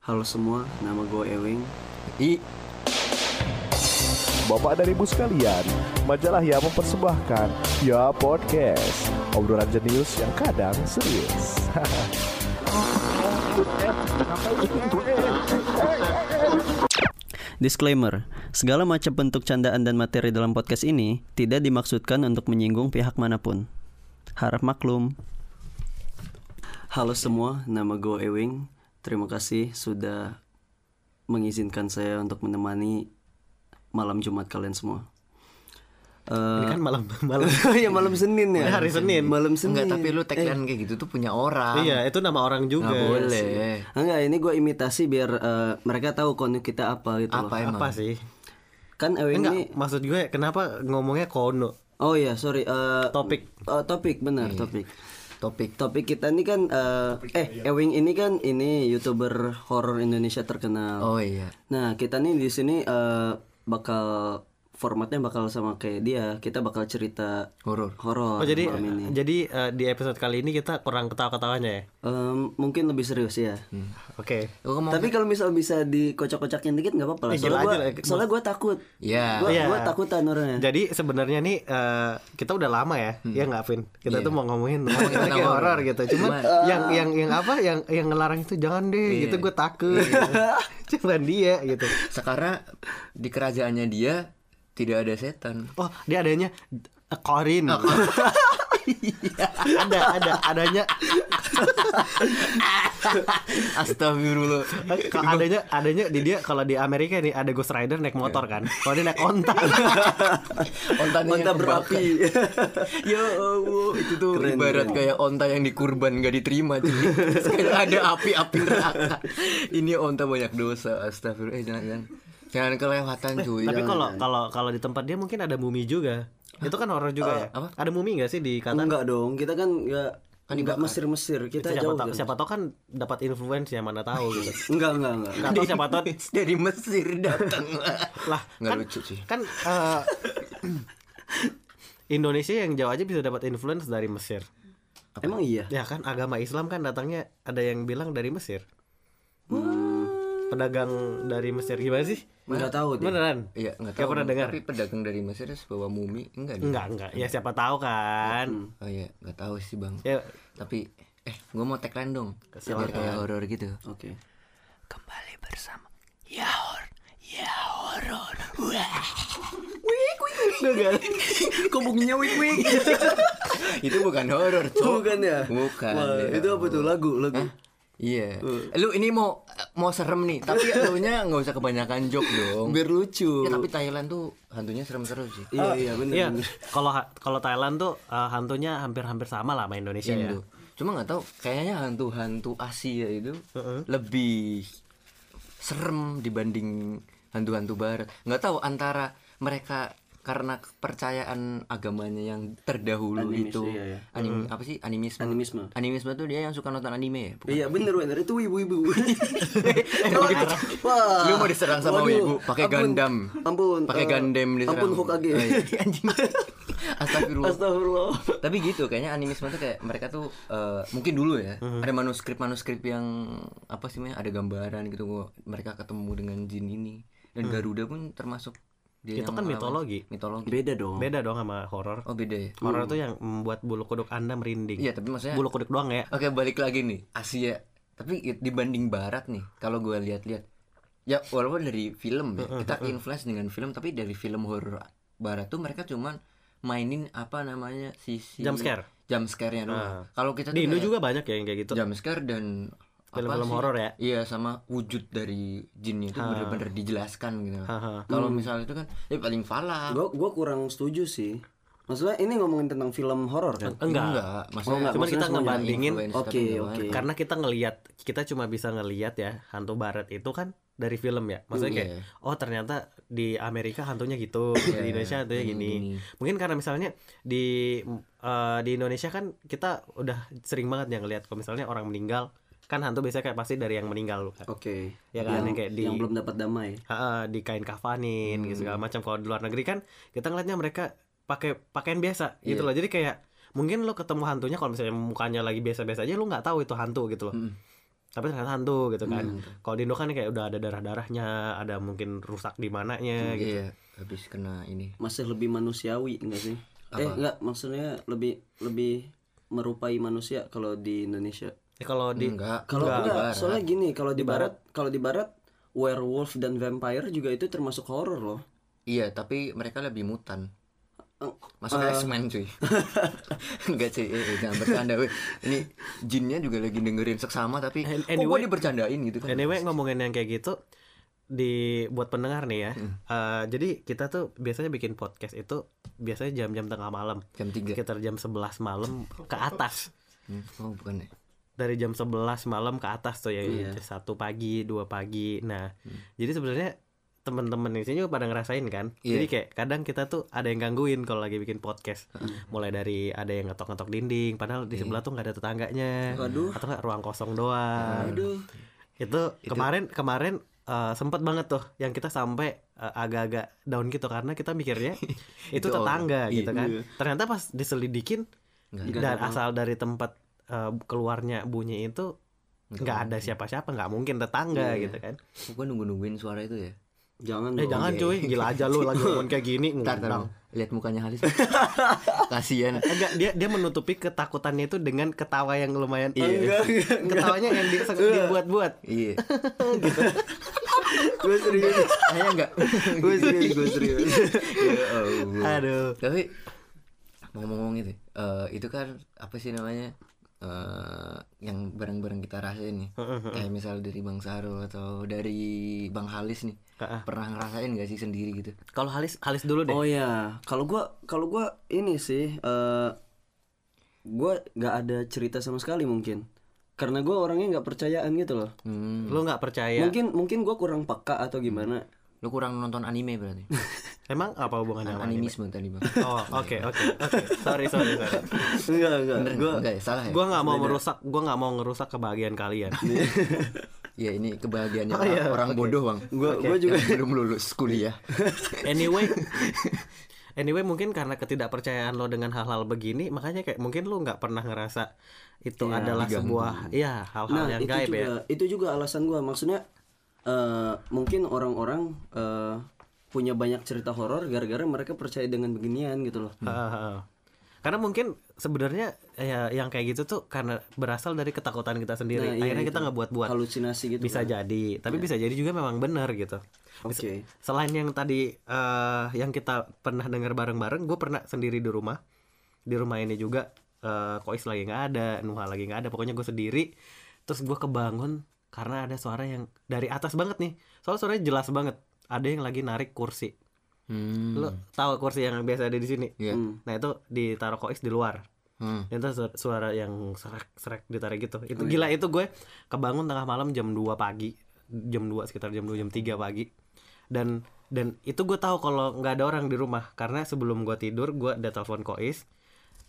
Halo semua, nama gue Ewing. I Bapak dan Ibu sekalian, majalah yang mempersembahkan Ya Podcast Obrolan jenius yang kadang serius Disclaimer, segala macam bentuk candaan dan materi dalam podcast ini tidak dimaksudkan untuk menyinggung pihak mana pun. Harap maklum. Halo semua, nama gue Ewing. Terima kasih sudah mengizinkan saya untuk menemani malam Jumat kalian semua. Ini kan malam malam ya malam Senin ya. Hari Senin. Malam Senin. Enggak tapi lu tagline kayak gitu tuh punya orang Iya, itu nama orang juga. Nggak boleh Enggak, ini gue imitasi biar eh, mereka tahu konuk kita apa gitu loh. Apa emang? Apa sih? Kan Ewing Enggak, ini maksud gue kenapa ngomongnya kono? Oh iya, sorry. eh, Topik. eh, topik benar, topik. Topik Topik kita ini kan eh eh Ewing ini kan ini YouTuber horor Indonesia terkenal. Oh iya Nah, kita nih di sini eh bakal formatnya bakal sama kayak dia. Kita bakal cerita Horor horor Oh, jadi malam ini. jadi eh, di episode kali ini kita kurang ketawa-ketawanya ya. Em, mungkin lebih serius ya. Oke. Lu ngomong Tapi kalau misal bisa dikocok-kocakin dikit nggak apa-apa lah. Eh, Soalnya aja, soalnya gue takut. Iya Gue Iya. gua takutan orangnya. Jadi sebenarnya nih eh, kita udah lama ya, ya nggak Vin? Kita tuh mau ngomongin Ngomongin horor gitu. Cuman yang yang yang apa? Yang yang ngelarang itu jangan deh, gitu gue takut. gitu. Cuman dia gitu. Sekarang di kerajaannya dia Tidak ada setan. Oh, dia adanya Korin. ada ada adanya. Astagfirullah. Kalau adanya adanya di dia kalau di Amerika nih ada Ghost Rider naik motor kan. Kalau dia naik onta. Onta yang berapi. Ya Allah Itu tuh ibarat kayak onta yang dikurban Gak diterima kayak ada api-api neraka. Ini onta banyak dosa Astagfirullah. Eh jangan jangan Jangan kelewatan cuy Tapi kalau kalau kalau di tempat dia mungkin ada mumi juga. Itu kan horor juga ya. apa? Ada mumi nggak sih di Qatar? Enggak dong, kita kan nggak kan enggak Mesir-Mesir. Kita siapa jauh. tahu gitu. siapa tahu kan dapat influence ya mana tahu gitu. Enggak, enggak, enggak. Nggak tahu siapa tahu Dari Mesir datang lah Nggak kan, lucu sih kan eh, Indonesia yang jauh aja bisa dapat influence dari Mesir. Emang iya. Ya kan agama Islam kan datangnya ada yang bilang dari Mesir. Hmm. Pedagang dari Mesir gimana sih? Enggak tahu dia. Beneran? Iya nggak Nggak tahu pernah dengar? Tapi pedagang dari Mesir bawa mumi Enggak deh Enggak, enggak. Ya siapa tahu kan. Oh iya nggak tahu sih bang Ya Tapi Eh gue mau tagline dong Biar kayak horor gitu Oke. Kembali bersama Ya hor Ya horor Kok bunyinya wik wik? Itu bukan horor cok Bukan ya? Bukan Wah, ya. itu apa tuh lagu, lagu. Iya Lu ini mau Mau serem nih Tapi lu nya nggak usah kebanyakan joke dong Biar lucu. Ya tapi Thailand tuh Hantunya serem-serem sih Iya, iya bener. Iya, kalau kalau Thailand tuh eh, hantunya hampir-hampir sama lah sama Indonesia ya. Indo. Cuma nggak tahu kayaknya hantu-hantu Asia itu lebih serem dibanding hantu-hantu barat. Nggak tahu antara mereka karena kepercayaan agamanya yang terdahulu Animis, itu iya, iya. anim apa sih animisme Animisme. animisme tuh dia yang suka nonton anime ya bukan? Iya bener bener itu ibu-ibu. Wah. Lu mau diserang sama Waduh, wibu pakai Gundam. Ampun. Pakai eh, Gundam diserang. Ampun Hokage. Oh, iya. Anjing. Astagfirullah. Astagfirullah. Tapi gitu kayaknya animisme tuh kayak mereka tuh eh, mungkin dulu ya Mhm. ada manuskrip-manuskrip yang apa sih namanya ada gambaran gitu gua mereka ketemu dengan jin ini dan Garuda pun termasuk dia Itu kan mitologi. mitologi Beda dong. Beda dong sama horor. oh beda ya Horor tuh yang membuat bulu kuduk Anda merinding. iya tapi maksudnya Bulu kuduk doang ya. oke balik lagi nih Asia tapi dibanding Barat nih kalau gua lihat-lihat ya walaupun dari film ya kita influence dengan film tapi dari film horor Barat tuh mereka cuman mainin apa namanya sisi Jump scare. jump scare-nya doang Ah. kalau kita Di Indo juga banyak ya yang kayak gitu. jump scare dan Film-film horor ya. Iya sama wujud dari jinnya itu bener-bener dijelaskan gitu. Kalau misalnya itu kan ya paling falah. Gua gua kurang setuju sih. Maksudnya ini ngomongin tentang film horor kan? Enggak. Enggak, maksudnya Oh, enggak, Cuman maksudnya kita ngebandingin Oke, oke. gimana. karena kita ngelihat kita cuma bisa ngelihat ya hantu barat itu kan dari film ya. Maksudnya kayak Iya. oh ternyata di Amerika hantunya gitu, di Indonesia hantunya Hmm, gini. gini. Mungkin karena misalnya di eh, di Indonesia kan kita udah sering banget ya ngelihat kalau misalnya orang meninggal kan hantu biasanya kayak pasti dari yang meninggal kan. Oke. Ya kan, yang, yang kayak di- yang belum dapat damai. Ha, di kain kafanin gitu segala macam. Kalau di luar negeri kan kita ngeliatnya mereka pakai pakaian biasa gitu Iya. loh. Jadi kayak mungkin lo ketemu hantunya kalau misalnya mukanya lagi biasa-biasa aja lo nggak tahu itu hantu gitu loh. Mm. tapi ternyata hantu gitu kan kalau di Indo kan kayak udah ada darah darahnya ada mungkin rusak di mananya gitu Iya, habis kena ini. masih lebih manusiawi enggak sih eh enggak maksudnya lebih lebih merupai manusia kalau di Indonesia Eh, kalau di Enggak. kalau enggak, enggak, Barat. soalnya gini kalau di barat kalau di barat werewolf dan vampire juga itu termasuk horor loh Iya, tapi mereka lebih mutan. Masuk X-Men cuy. Enggak sih, eh, eh, jangan bercanda weh. Ini jinnya juga lagi dengerin seksama tapi An- kok anyway- gua dibercandain gitu kan. Anyway ngomongin yang kayak gitu di buat pendengar nih ya. eh, jadi kita tuh biasanya bikin podcast itu biasanya jam-jam tengah malam. Jam 3. Sekitar jam 11 malam ke atas. Hmm, oh, bukan ya. Dari jam 11 malam ke atas tuh ya. Satu pagi, dua pagi. Nah, jadi sebenarnya teman-teman di sini juga pada ngerasain kan. Iya. Jadi kayak kadang kita tuh ada yang gangguin kalau lagi bikin podcast. Mulai dari ada yang ngetok-ngetok dinding padahal di sebelah tuh nggak ada tetangganya. Waduh. Atau nggak ruang kosong doang. aduh itu kemarin kemarin eh, sempet banget tuh yang kita sampai eh, agak-agak down gitu karena kita mikirnya itu, Itu tetangga gitu kan ternyata pas diselidikin dan asal dari tempat eh, keluarnya bunyi itu nggak ada siapa-siapa nggak mungkin tetangga gitu kan gua nunggu-nungguin suara itu ya? jangan eh dong. jangan cuy gila aja lu lagi ngomong kayak gini ngundang. lihat mukanya Halis. Kasihan. enggak dia dia menutupi ketakutannya itu dengan ketawa yang lumayan ketawanya yang di- dibuat-buat Iya. gue serius Saya enggak. gue serius gue serius ya Allah. aduh Tapi ngomong-ngomong itu, eh, itu kan apa sih namanya? Eh yang bareng-bareng kita rasain nih. Kayak misal dari Bang Saro atau dari Bang Halis nih. Heeh. pernah ngerasain gak sih sendiri gitu? Kalau Halis Halis dulu deh. Oh ya kalau gua kalau gua ini sih eh gua nggak ada cerita sama sekali mungkin. Karena gua orangnya nggak percayaan gitu loh. Hmm. lu nggak percaya? Mungkin mungkin gua kurang peka atau gimana lu kurang nonton anime berarti? Emang apa hubungannya anime? animisme tadi bang. Oh, oke oke oke. Sorry sorry sorry. enggak enggak. Bener gua enggak ya? Salah ya? Gua nggak mau merusak, gua nggak mau ngerusak kebahagiaan kalian. ya ini kebahagiaannya Oh, iya, orang bodoh bang. Gua gua juga yang belum lulus kuliah. Anyway, anyway mungkin karena ketidakpercayaan lo dengan hal-hal begini, makanya kayak mungkin lo nggak pernah ngerasa itu Iya, adalah sebuah, ya hal-hal nah yang itu gaib juga ya. itu juga alasan gua. Maksudnya eh mungkin orang-orang eh punya banyak cerita horor gara-gara mereka percaya dengan beginian gitu loh Hahaha. Karena mungkin sebenarnya ya yang kayak gitu tuh karena berasal dari ketakutan kita sendiri. Nah, iya Akhirnya kita itu. nggak buat-buat. halusinasi gitu Bisa kan. jadi, tapi bisa jadi juga memang benar gitu. oke Selain yang tadi eh yang kita pernah dengar bareng-bareng, gue pernah sendiri di rumah. Di rumah ini juga eh Kois lagi nggak ada, Nuha lagi nggak ada. Pokoknya gue sendiri. Terus gue kebangun karena ada suara yang dari atas banget nih. Soalnya suaranya jelas banget. Ada yang lagi narik kursi. hmm. Lo tahu kursi yang biasa ada di sini? Iya. Nah itu ditaruh Kois di luar. Hmm. Itu su- suara yang serak-serak ditarik gitu. Itu gila itu gue kebangun tengah malam jam 2 pagi. Jam 2 sekitar jam 2 jam 3 pagi. Dan dan itu gue tahu kalau nggak ada orang di rumah karena sebelum gue tidur gue ada telepon Kois.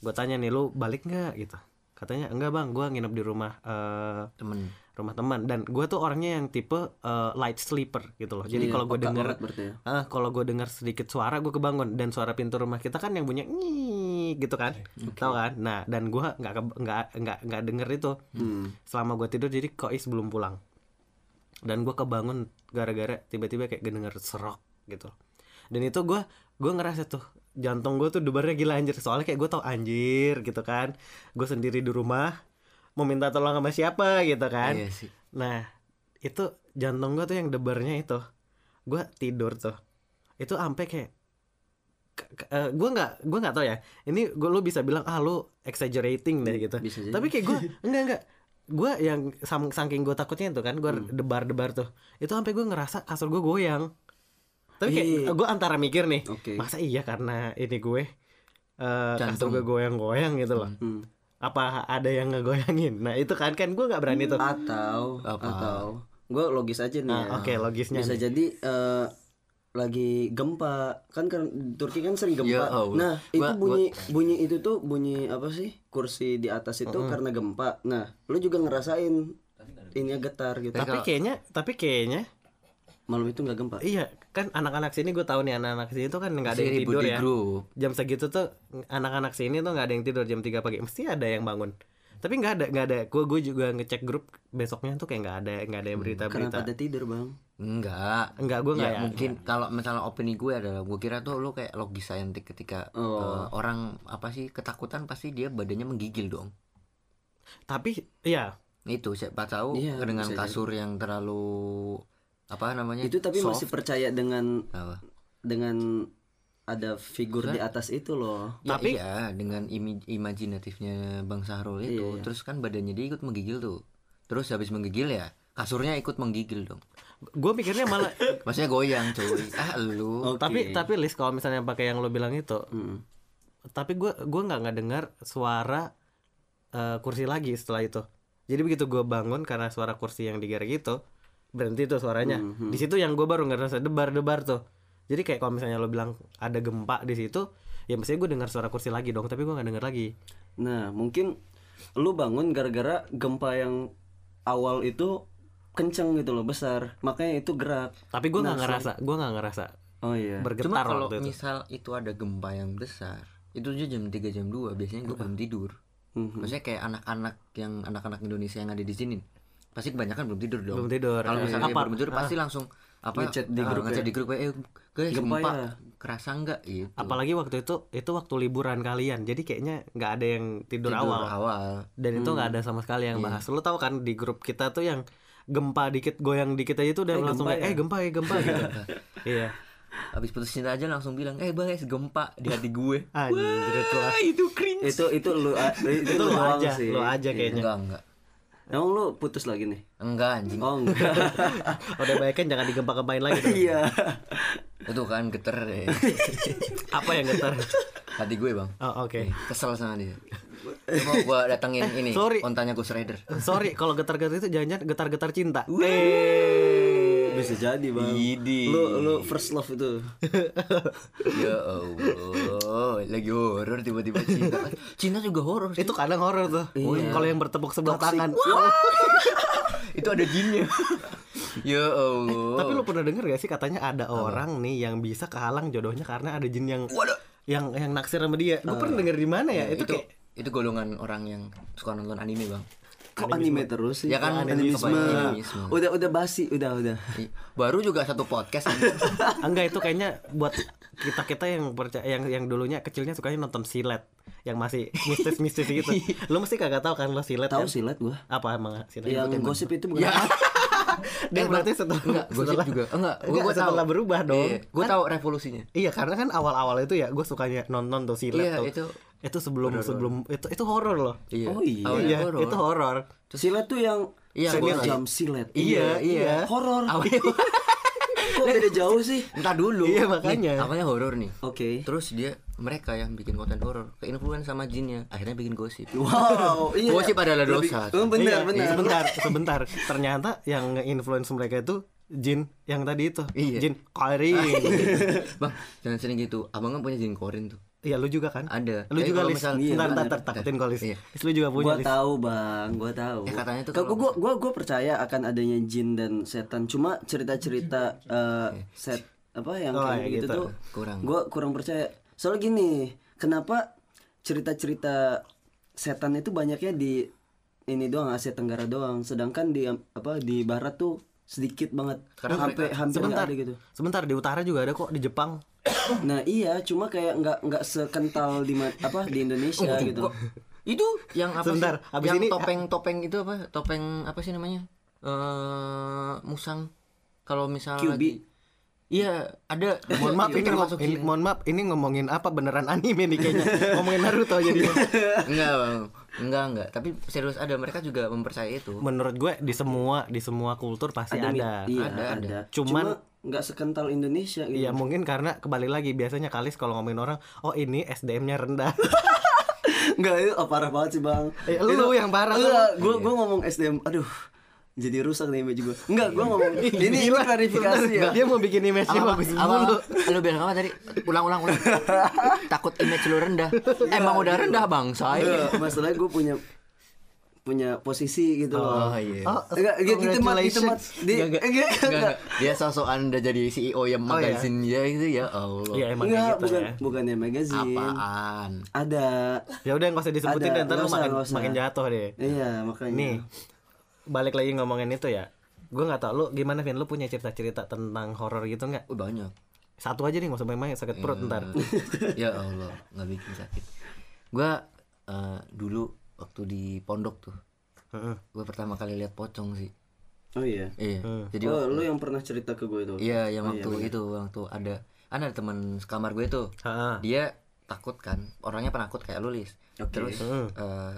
Gue tanya nih lu balik nggak gitu. Katanya enggak bang, gue nginep di rumah eh, temen rumah teman. Dan gue tuh orangnya yang tipe eh, light sleeper gitu loh. Jadi Iya, kalau gue denger berarti ya. Ah, kalau gue dengar sedikit suara gue kebangun. Dan suara pintu rumah kita kan yang bunyi ngii gitu kan, tahu kan? Nah dan gue nggak nggak nggak nggak denger itu. Hmm. selama gue tidur jadi kois belum pulang. Dan gue kebangun gara-gara tiba-tiba kayak denger serok gitu. Dan itu gue gue ngerasa tuh jantung gue tuh debarnya gila anjir. Soalnya kayak gue tau anjir gitu kan. Gue sendiri di rumah mau minta tolong sama siapa gitu kan iya sih Nah, itu jantung gue tuh yang debarnya itu. Gue tidur tuh. Itu sampai kayak gue nggak gue nggak tahu ya. Ini gue lu bisa bilang ah lu exaggerating deh gitu. bisa jadi. Tapi kayak gue enggak enggak. Gue yang saking gue takutnya itu kan gue Hmm. debar-debar tuh. Itu sampai gue ngerasa kasur gue goyang. Tapi Iya. kayak gue antara mikir nih, Oke. masa iya karena ini gue eh kasur gue goyang-goyang gitu loh. Hmm. Apa ada yang ngegoyangin? Nah itu kan kan gue nggak berani tuh. atau Apa? atau gue logis aja nih Nah, ya. oke logisnya bisa nih. jadi eh, lagi gempa kan kan Turki kan sering gempa Ya Allah. nah itu Gua- bunyi bunyi itu tuh bunyi apa sih kursi di atas itu karena gempa nah lu juga ngerasain ini getar gitu Tapi kayaknya tapi kayaknya malam itu nggak gempa iya kan anak-anak sini gue tahu nih anak-anak sini tuh kan nggak ada yang ribut tidur di ya. grup Jam segitu tuh anak-anak sini tuh nggak ada yang tidur jam 3 pagi mesti ada yang bangun. Tapi nggak ada nggak ada. Gue gue juga ngecek grup besoknya tuh kayak nggak ada nggak ada Hmm, berita Karena berita. pada tidur bang. Enggak. Enggak gue Ya, nggak ya. mungkin kalau misalnya opini gue adalah gue kira tuh lu kayak logis saintik ketika Oh. eh, orang apa sih ketakutan pasti dia badannya menggigil dong. Tapi ya Itu siapa tahu Iya, dengan kasur yang terlalu apa namanya? Itu tapi masih soft. percaya dengan Apa? dengan ada figur di atas itu loh. Ya, Tapi- iya dengan imi- imajinatifnya Bang Sahrul itu, Iya. terus kan badannya dia ikut menggigil tuh. Terus habis menggigil ya kasurnya ikut menggigil dong. gue mikirnya malah Maksudnya goyang cuy. ah lu. Oke. tapi tapi list kalau misalnya pakai yang lo bilang itu Mm. tapi gue gue nggak nggak dengar suara eh, kursi lagi setelah itu jadi begitu gue bangun karena suara kursi yang digerak itu berhenti tuh suaranya Mhm. di situ yang gue baru ngerasa debar debar tuh jadi kayak kalau misalnya lo bilang ada gempa di situ ya mestinya gue dengar suara kursi lagi dong tapi gue nggak dengar lagi Nah mungkin lu bangun gara-gara gempa yang awal itu kenceng gitu loh besar makanya itu gerak. tapi gue nggak Nah, ngerasa gue nggak ngerasa Oh iya. Cuma bergetar kalau waktu itu misal itu ada gempa yang besar, itu aja jam 3 jam 2 biasanya gue belum tidur. Mhm. Maksudnya kayak anak-anak yang anak-anak Indonesia yang ada di sini. Pasti kebanyakan belum tidur dong. belum tidur Kalau Eh, misalnya dia apa belum tidur pasti langsung apa Ngechat di ah, grup ngechat ya. di grup eh guys Gempa gempa, ya? kerasa enggak gitu. apalagi waktu itu itu waktu liburan kalian jadi kayaknya nggak ada yang tidur, awal awal. dan itu nggak ada sama sekali yang bahas lu tahu kan di grup kita tuh yang gempa dikit goyang dikit aja tuh udah Eh, langsung gempa kayak ya? eh gempa ya gempa gitu iya Habis putus cinta aja langsung bilang, "Eh, guys, gempa di hati gue." anjir itu Ah, itu cringe. itu itu lu itu, itu lu aja sih. lu aja kayaknya Enggak, enggak. Emang lu putus lagi nih? Enggak anjing. Oh enggak. udah baik kan jangan digempa gempain lagi dong. Iya. Itu kan geter deh. apa yang getar hati gue, Bang. oh oke Kesel sama dia. Mau gua datengin ini, Sorry. ontanya Ghost Rider. sorry kalau getar-getar itu jangan-jangan getar-getar cinta eh Bisa jadi, Bang. Idi. Lu lu first love itu. ya Allah, lagi horor tiba-tiba cinta. Cinta juga horor. itu kadang horor tuh kalau yang bertepuk sebelah tangan itu ada jinnya. ya Allah. tapi lu pernah denger gak sih katanya ada orang nih yang bisa kehalang jodohnya karena ada jin yang Waduh. yang yang naksir sama dia gue pernah denger di mana ya itu, itu kayak itu golongan orang yang suka nonton anime, Bang. Kok anime terus sih? Ya kan, animisme. animisme. Udah udah basi, udah udah. Baru juga satu podcast enggak itu kayaknya buat kita kita yang percaya yang yang dulunya kecilnya sukanya nonton silet yang masih mistis-mistis gitu lu mesti kagak tahu kan lo silet Tahu kan? silet gua. apa emang silet Yang gosip itu bukan. Ya. dia berarti setelah Enggak, setelah- juga. Enggak, gua, Enggak, gua tahu. setelah berubah dong Iya, gua tahu revolusinya. Iya karena kan awal-awal itu ya gue sukanya nonton tuh silet Iya, tuh. itu itu sebelum sebelum itu itu horor loh. Iya. Oh, iya. Awalnya Iya, horor. itu horor. Silet tuh yang Iya, gua- jam silet. Iya, iya. Horor. Awalnya Kok beda jauh sih? Entah dulu. Iya, makanya. Nih, awalnya horor nih. Oke. Terus dia mereka yang bikin konten horor, keinfluence sama jinnya, akhirnya bikin gosip. Wow, iya. Gosip adalah Lebih- dosa. Oh, benar, Iya, benar. Sebentar, sebentar. Ternyata yang nge-influence mereka itu jin yang tadi itu. Iya. Jin Kairi. Bang, jangan sering gitu. Abang kan punya jin korin tuh. Iya, lu juga kan? Ada. Lu juga kalau lis. misal- Iya, Ntar, ntar, takutin kau lis. Iya. Lu juga punya Gua lis. tahu, Bang. Gua tahu. Eh, katanya tuh kalau- gua gua gua percaya akan adanya jin dan setan. Cuma cerita-cerita eh, set apa yang Oh, kayak ya, gitu, gitu. tuh Kurang. Gua kurang percaya. Soalnya gini, kenapa cerita-cerita setan itu banyaknya di ini doang Asia Tenggara doang, sedangkan di apa di barat tuh sedikit banget. Karena hampir hampir Sebentar, ada gitu. sebentar di utara juga ada kok di Jepang. Nah, iya, cuma kayak nggak nggak sekental di apa di Indonesia gitu. Kok- itu yang apa Sebentar, sih? habis yang ini- topeng-topeng itu apa? Topeng apa sih namanya? Eh musang. Kalau misalnya lagi Iya, ada. Mohon maaf Itu ini, termasuk ngom- ini mohon maaf ini ngomongin apa beneran anime nih kayaknya. ngomongin Naruto jadi. enggak, Bang. Enggak, enggak. Tapi serius ada mereka juga mempercayai itu. Menurut gue di semua di semua kultur pasti ada. mi- Iya, Ada, ada. ada. Cuman- Cuma nggak sekental Indonesia gitu. Iya mungkin karena kembali lagi biasanya kalis kalau ngomongin orang, oh ini SDM-nya rendah. Enggak itu oh, parah banget sih bang. Eh, lu yang parah, lu. Enggak, gue gue ngomong SDM. Aduh, jadi rusak nih image gue. Enggak, gue ngomong ini ini klarifikasi ya. Dia mau bikin image-nya Apa, bagus apa, lu bilang apa tadi? Ulang, ulang, ulang. Takut image lu rendah. Emang udah rendah bang, saya. Enggak, masalahnya gue punya punya posisi gitu loh. Oh iya. Oh, Enggak, enggak gitu mat, itu mat. Di, Enggak, enggak, enggak, enggak, enggak. Dia sosokan udah jadi CEO yang Oh, iya. magazine ya itu ya Allah. Iya emang Enggak, gitu bukan ya. bukannya magazine. Apaan? Ada. Ya udah nggak usah disebutin Ada, deh, ntar nggak lu makin, makin jatuh deh. Iya, makanya. Nih, balik lagi ngomongin itu ya. Gue nggak tau lu gimana Vin, lu punya cerita-cerita tentang horor gitu nggak? Oh, banyak. Satu aja nih, nggak usah banyak sakit perut ntar. ya Allah, nggak bikin sakit. Gua eh, dulu waktu di pondok tuh, Heeh. gue pertama kali lihat pocong sih. Oh iya. Iya. Jadi oh, lu yang pernah cerita ke gue itu. Iya, yang waktu itu waktu ada ada teman sekamar gue tuh. Heeh. Dia takut kan, orangnya penakut kayak lu Lis. Terus eh,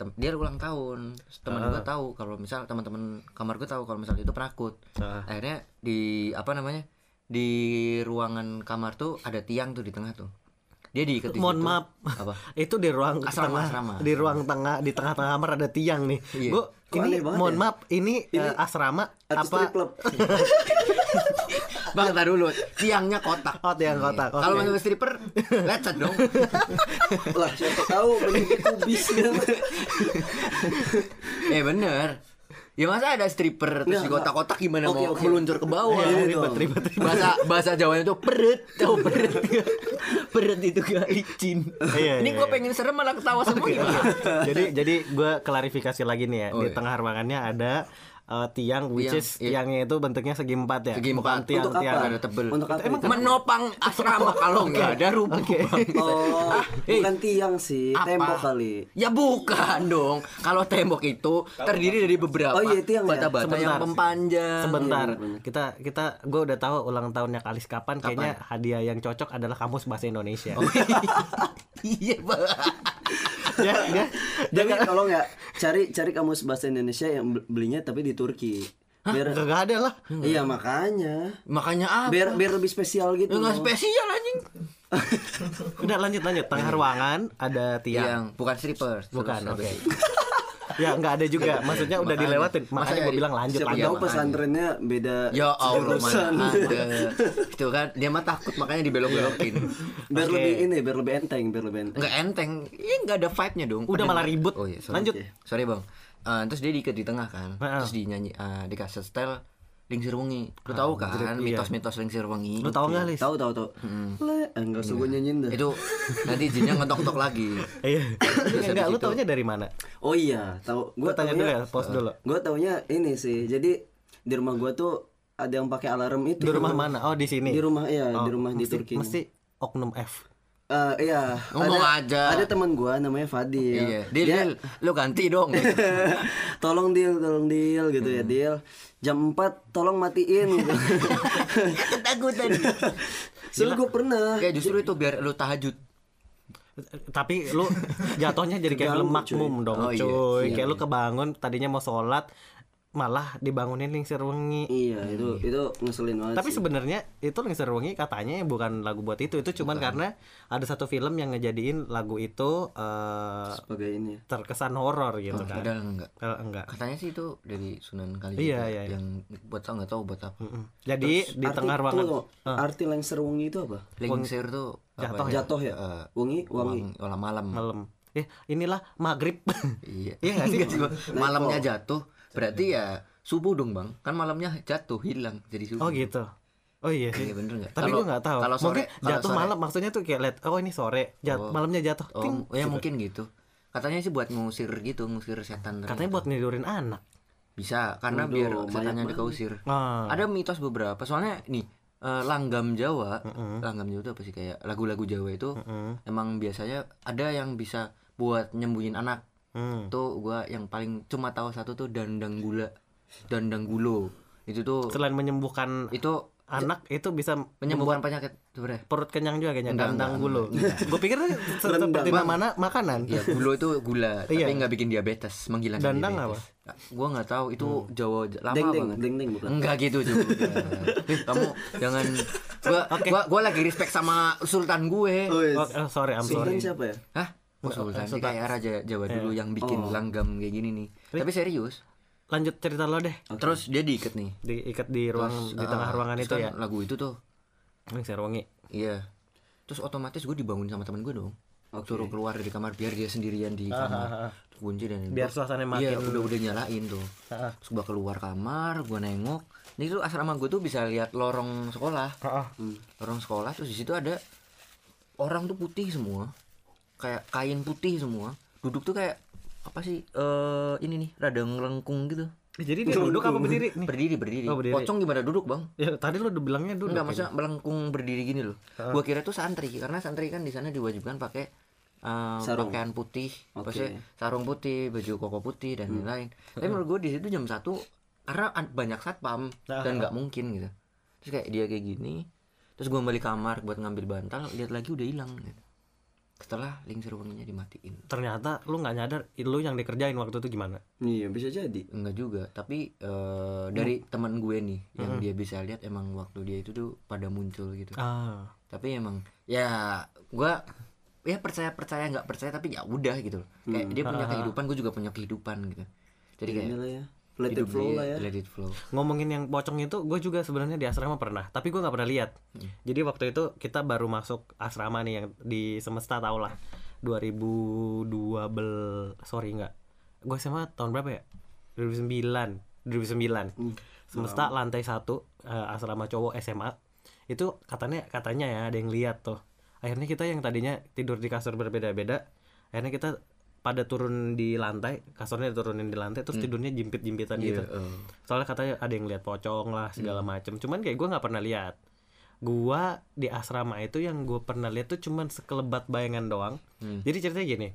tem- dia ulang tahun, teman gue tahu kalau misal teman-teman kamar gue tahu kalau misal itu penakut. Ah. Akhirnya di apa namanya? Di ruangan kamar tuh ada tiang tuh di tengah tuh. Dia diikat di Mohon situ. maaf. Apa? itu di ruang Asrama, tengah, asrama. di ruang tengah, di tengah-tengah kamar ada tiang nih. Iya. Gue Kok ini mohon ya? maaf, ini, eh, asrama Atau apa? Bang, tar dulu. Tiangnya kotak. Oh, tiang kotak. Kalau masuk stripper, lecet dong. lah, siapa tahu bentuknya kubis kan. eh bener. Ya masa ada stripper terus di kotak-kotak gimana Oke, mau oke. meluncur ke bawah? Iya, Gitu. ribet, Bahasa bahasa Jawanya tuh peret, tahu peret. peret itu gak licin. Iya, Ini iya, gue iya. pengen serem malah ketawa semua gimana? jadi jadi gue klarifikasi lagi nih ya Oh, di iya. tengah ruangannya ada eh, tiang which Tiang, is iya. tiangnya itu bentuknya segi empat ya Segi bukan empat. tiang Untuk apa? tiang Ada tebel. Untuk apa? Emang? Menopang asrama kalau nggak ada rubuh. Oke. Oh, eh. bukan tiang sih, Apa? tembok kali. Ya bukan dong. Kalau tembok itu terdiri dari beberapa Oh, iya, tiang ya? bata-bata yang Sebentar. mempanjang. sebentar Iya, kita kita gue udah tahu ulang tahunnya Kalis kapan, kayaknya hadiah yang cocok adalah kamus bahasa Indonesia Iya, Bang. ya ya Jadi kalau nggak cari cari kamus bahasa Indonesia yang bel- belinya tapi di Turki. Biar gak ada lah Iya makanya. Makanya apa? Biar biar lebih spesial gitu. Enggak loh. spesial anjing. udah lanjut lanjut tengah ruangan ada tiang Yang bukan stripper. bukan oke habis- ya nggak ada juga maksudnya udah Makanya. dilewatin makanya ya gue di- bilang lanjut Siapa tahu pesantrennya beda Ya Allah mana. Itu kan dia mah takut makanya dibelok-belokin. biar Oke. lebih ini, biar lebih enteng, biar lebih enteng. Enggak enteng. Iya enggak ada vibe-nya dong. Udah Padahal- malah ribut. Oh iya, sorry. Lanjut. Sorry, Bang. Eh, terus dia diikat di tengah kan. Heeh. Terus dinyanyi eh, dikasih setel Lingsir Wengi. Lu tahu kan iya. mitos-mitos Lingsir Wengi? lu tahu nggak lis Tahu tahu tahu. Le, eh, enggak usah gue nyanyiin dah. Itu nanti jinnya ngetok-ngetok lagi. iya enggak lu taunya dari mana Oh iya, tahu. gue tanya dulu ya pause dulu Gue taunya ini sih. Jadi di rumah gue tuh ada yang pakai alarm itu. di rumah mana oh di sini Di rumah iya, Oh, di rumah di mesti, Turki. mesti oknum F Eh, iya. Ngomong ada, aja. Ada teman gua namanya Fadil. Iya. Dil, Dia- Dil, lu ganti dong. tolong deal, tolong deal gitu ya, deal. Jam 4 tolong matiin gitu. Ketakutan. Soalnya gue pernah. Ya justru itu biar lu tahajud. tapi lu jatuhnya jadi kayak Keganggu, makmum dong Oh, iya. cuy Iya, kayak lu kebangun tadinya mau sholat malah dibangunin lingsir wengi Iya, itu itu ngeselin banget. tapi sebenarnya itu lingsir wengi katanya bukan lagu buat itu itu cuman karena ada satu film yang ngejadiin lagu itu eh, sebagai ini. ya. terkesan horor gitu kan Padahal enggak. Kalau enggak Katanya sih itu dari Sunan Kalijaga Iya, iya, iya. yang buat tau nggak tahu buat apa. Mm-mm. jadi di Arti- tengah ruangan tunggu, Arti lengser wengi itu apa? Lingsir tuh Jatuh apa ya? Jatuh ya? Eh, Wengi, wangi malam. malam eh inilah maghrib Iya. Iya nggak sih? Malamnya jatuh berarti ya subuh dong, Bang. Kan malamnya jatuh hilang jadi subuh. oh gitu oh iya sih Iya bener nggak? tapi gue nggak tahu Kalau sore, mungkin jatuh sore- malam maksudnya tuh kayak liat oh ini sore jat Oh. malamnya jatuh Oh, ting ya mungkin gitu. Katanya sih buat ngusir gitu, ngusir setan. katanya buat nidurin anak bisa karena Waduh, biar setannya dikausir. ah Ada mitos beberapa. Soalnya nih eh, langgam Jawa, langgam Jawa itu apa sih kayak lagu-lagu Jawa itu emang biasanya ada yang bisa buat nyembuhin anak. Hmm. Tuh gua yang paling cuma tahu satu tuh dandang gula, dandang gulo. Itu tuh selain menyembuhkan itu anak itu bisa menyembuhkan penyakit sebenarnya. perut kenyang juga kayaknya Enggak, dandang enggak, gulu gue pikir se- seperti mana makanan Ya gulo itu gula, Iya. tapi nggak bikin diabetes, menghilangkan Dandang diabetes. Gua nggak tahu itu Jawa j- lama Deng deng, banget. deng deng bukan. Enggak gitu juga. Eh, kamu jangan gua, gua gua lagi respect sama sultan gue. Oh, iya. oh, oh, sorry I'm Sultan sorry siapa ya? Hah? Sultan. Sultan. kayak raja Jawa dulu yang bikin Oh. langgam kayak gini nih. Tapi serius. lanjut cerita lo deh Terus dia diikat nih. diikat di ruang di tengah Ah, ruangan terus itu kan ya Lagu itu tuh. yang wangi Iya. Terus otomatis gue dibangun sama temen gue dong. Suruh keluar dari kamar biar dia sendirian di kamar. kunci dan Biar suasana iya makin- udah udah nyalain tuh Heeh. terus gua keluar kamar gua nengok ini tuh asrama gue tuh bisa lihat lorong sekolah Heeh. lorong sekolah terus di situ ada orang tuh putih semua kayak kain putih semua duduk tuh kayak apa sih eh ini nih rada ngelengkung gitu Jadi dia duduk apa berdiri nih? berdiri berdiri, Oh, berdiri. pocong gimana duduk bang Ya tadi lu udah bilangnya duduk. Enggak maksudnya melengkung berdiri gini loh. Gua kira tuh santri karena santri kan di sana diwajibkan pakai uh, Sarung. pakaian putih, Oke. maksudnya sarung putih, baju koko putih dan lain-lain. Tapi menurut gua di situ jam satu karena an- banyak satpam dan nggak mungkin gitu. Terus kayak dia kayak gini, terus gua balik kamar buat ngambil bantal, lihat lagi udah hilang. Gitu. Setelah lingser wanginya dimatiin. Ternyata lu nggak nyadar lu yang dikerjain waktu itu gimana? Iya bisa jadi. Enggak juga, tapi eh, dari teman gue nih yang dia bisa lihat emang waktu dia itu tuh pada muncul gitu. Ah. tapi emang ya gua ya percaya percaya nggak percaya tapi ya udah gitu loh kayak dia punya kehidupan gue juga punya kehidupan gitu jadi kayak Inilah ya. Let it flow lah ya. let it flow Ngomongin yang pocong itu, gue juga sebenarnya di asrama pernah, tapi gue nggak pernah lihat. Jadi waktu itu kita baru masuk asrama nih yang di semesta tau lah, 2012 bel sorry nggak, gue SMA tahun berapa ya? 2009, 2009. Semesta lantai satu eh, asrama cowok SMA itu katanya katanya ya ada yang lihat tuh. Akhirnya kita yang tadinya tidur di kasur berbeda-beda, akhirnya kita pada turun di lantai, kasurnya diturunin di lantai, terus tidurnya jimpit-jimpitan gitu. Iya, eh. soalnya katanya ada yang lihat pocong lah segala macem. Cuman kayak gue nggak pernah lihat. Gua di asrama itu yang gue pernah lihat tuh cuman sekelebat bayangan doang. Hmm. jadi ceritanya gini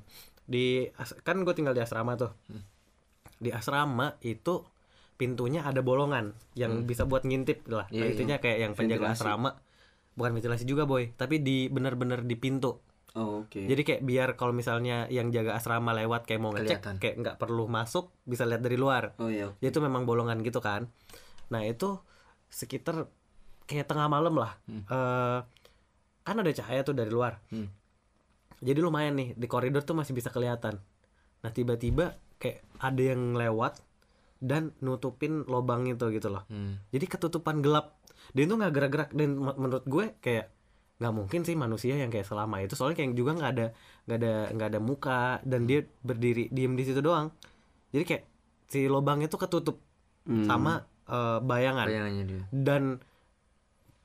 di kan gue tinggal di asrama tuh. Di asrama itu pintunya ada bolongan yang bisa buat ngintip lah. Iya, Nah, intinya kayak yang penjaga Ventilasi. asrama. Bukan ventilasi juga boy tapi di bener-bener di pintu Oh, oke. jadi kayak biar kalau misalnya yang jaga asrama lewat kayak mau ngecek Kelihatan. kayak nggak perlu masuk bisa lihat dari luar Oh iya. Ya, itu memang bolongan gitu kan nah itu sekitar kayak tengah malam lah Eh, kan ada cahaya tuh dari luar Hmm. jadi lumayan nih di koridor tuh masih bisa kelihatan nah tiba-tiba kayak ada yang lewat dan nutupin lobang itu gitu loh Hmm. jadi ketutupan gelap dia tuh nggak gerak-gerak dan menurut gue kayak nggak mungkin sih manusia yang kayak selama itu. Soalnya kayak juga nggak ada nggak ada nggak ada muka dan dia berdiri diem di situ doang. Jadi kayak si lobang itu ketutup Hmm. sama eh, bayangan. Bayangannya dia. Dan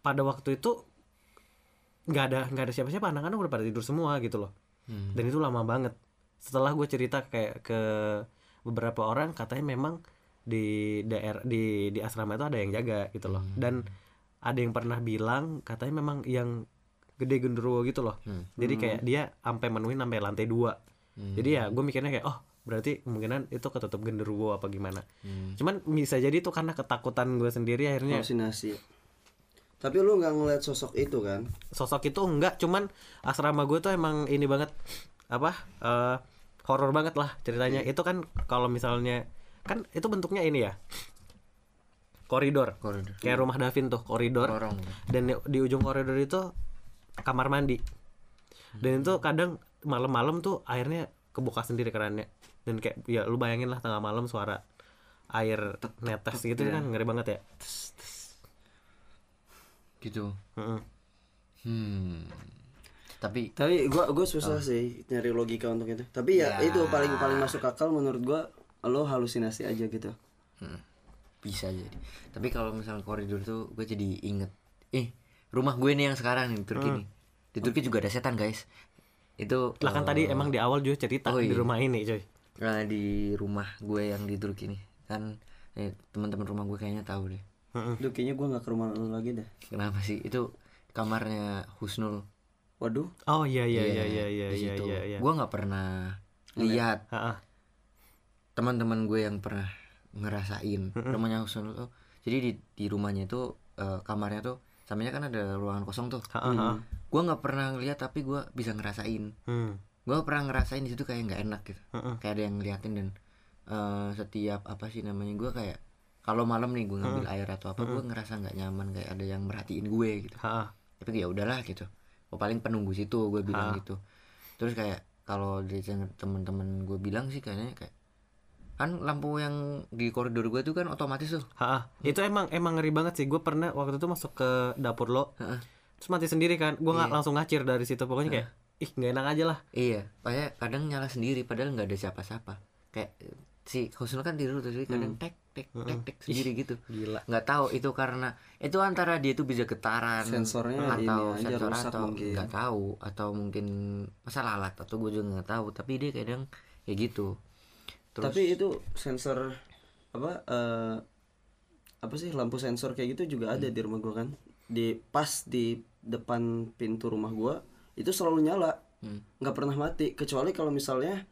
pada waktu itu nggak ada nggak ada siapa-siapa. Anak-anak udah pada tidur semua gitu loh. Hmm. dan itu lama banget. Setelah gue cerita kayak ke beberapa orang katanya memang di daerah di di asrama itu ada yang jaga gitu loh. Dan ada yang pernah bilang katanya memang yang gede genderuwo gitu loh. Hmm. jadi kayak dia sampai menuhin sampai lantai dua. Hmm. jadi ya gue mikirnya kayak oh berarti kemungkinan itu ketutup genderuwo apa gimana? Hmm. cuman bisa jadi itu karena ketakutan gue sendiri akhirnya. Halusinasi. Tapi lu nggak ngeliat sosok itu kan? sosok itu enggak cuman asrama gue tuh emang ini banget. Apa eh horor banget lah ceritanya. Itu kan kalau misalnya kan itu bentuknya ini ya. Koridor. Koridor. Kayak rumah Davin tuh koridor. Lorong. Dan di, di ujung koridor itu kamar mandi. Dan itu kadang malam-malam tuh airnya kebuka sendiri kerannya dan kayak ya lu bayangin lah tengah malam suara air netes gitu kan ngeri banget ya. Gitu. Hmm. Tapi Tapi gua gua susah sih nyari logika untuk itu. Tapi ya, Ya. itu paling paling masuk akal menurut gua lo halusinasi aja gitu. Hmm, bisa jadi. Tapi kalau misalnya koridor tuh gue jadi inget. Eh rumah gue nih yang sekarang nih di Turki nih. Di Turki juga ada setan guys. Itu lah kan eh, tadi emang di awal juga cerita oh di iya. rumah ini coy. Nah, di rumah gue yang di Turki nih. Kan eh, teman-teman rumah gue kayaknya tahu deh. Duh kayaknya gua nggak ke rumah lo lagi deh. kenapa sih? Itu kamarnya Husnul. Waduh. Oh iya iya iya iya iya di iya iya. iya. gue nggak pernah lihat. Heeh. teman-teman gue yang pernah ngerasain. Rumahnya Husnul tuh. Jadi di di rumahnya itu eh, kamarnya tuh sampingnya kan ada ruangan kosong tuh. Heeh, heeh. gue nggak pernah ngeliat tapi gue bisa ngerasain. Hmm. gue pernah ngerasain di situ kayak nggak enak gitu. Heeh. kayak ada yang ngeliatin dan eh, setiap apa sih namanya gue kayak kalau malam nih gue ngambil air atau apa gue ngerasa nggak nyaman kayak ada yang merhatiin gue gitu. Heeh. tapi ya udahlah gitu. Oh, paling penunggu situ gue bilang gitu. Terus kayak kalau dari temen-temen gue bilang sih kayaknya kayak kan lampu yang di koridor gue tuh kan otomatis tuh Heeh. Itu emang emang ngeri banget sih. Gue pernah waktu itu masuk ke dapur lo. Heeh. Terus mati sendiri kan. Gue nggak langsung ngacir dari situ. Pokoknya kayak ih nggak enak aja lah. iya kayak kadang nyala sendiri padahal nggak ada siapa-siapa kayak si Husnul kan tidur terus kadang tek tek tek tek sendiri gitu Gila. nggak tahu itu karena itu antara dia tuh bisa getaran Sensornya atau ini aja sensor atau nggak tahu atau mungkin masalah alat atau gue juga nggak tahu tapi dia kadang kayak gitu terus Tapi itu sensor apa eh apa sih lampu sensor kayak gitu juga ada di rumah gua kan. Di pas di depan pintu rumah gua itu selalu nyala. Hmm. nggak pernah mati kecuali kalau misalnya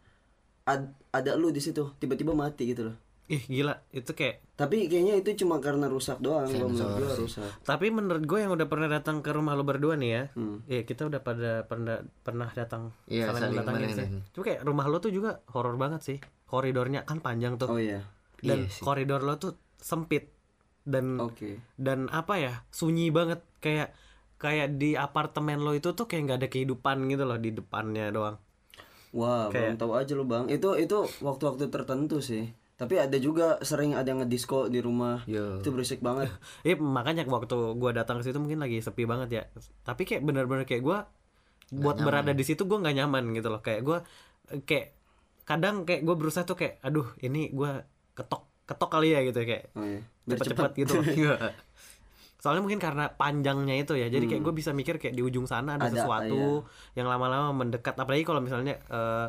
ad- ada lu di situ tiba-tiba mati gitu loh. Ih gila itu kayak Tapi kayaknya itu cuma karena rusak doang kalau menurut gua rusak. tapi menurut gue yang udah pernah datang ke rumah lo berdua nih ya Hmm. Iya kita udah pada pernah pernah datang Iya, saling saling datangin sih. Cuma kayak rumah lo tuh juga horor banget sih. Koridornya kan panjang tuh. Oh iya. dan Iya sih. koridor lo tuh sempit dan Oke. dan apa ya sunyi banget kayak kayak di apartemen lo itu tuh kayak nggak ada kehidupan gitu loh di depannya doang. Wah, belum tahu aja lu, Bang. Itu itu waktu-waktu tertentu sih. Tapi ada juga sering ada yang ngedisco di rumah. Yo. Itu berisik banget. Iya makanya waktu gua datang ke situ mungkin lagi sepi banget ya. Tapi kayak bener-bener kayak gua buat berada di situ gua nggak nyaman gitu loh. Kayak gua kayak kadang kayak gua berusaha tuh kayak aduh ini gua ketok ketok kali ya gitu kayak Oh iya. Cepet-cepet gitu. Iya. Soalnya mungkin karena panjangnya itu ya. Jadi kayak gue bisa mikir kayak di ujung sana ada, Hmm. Ada, iya. sesuatu yang lama-lama mendekat. Apalagi kalau misalnya eh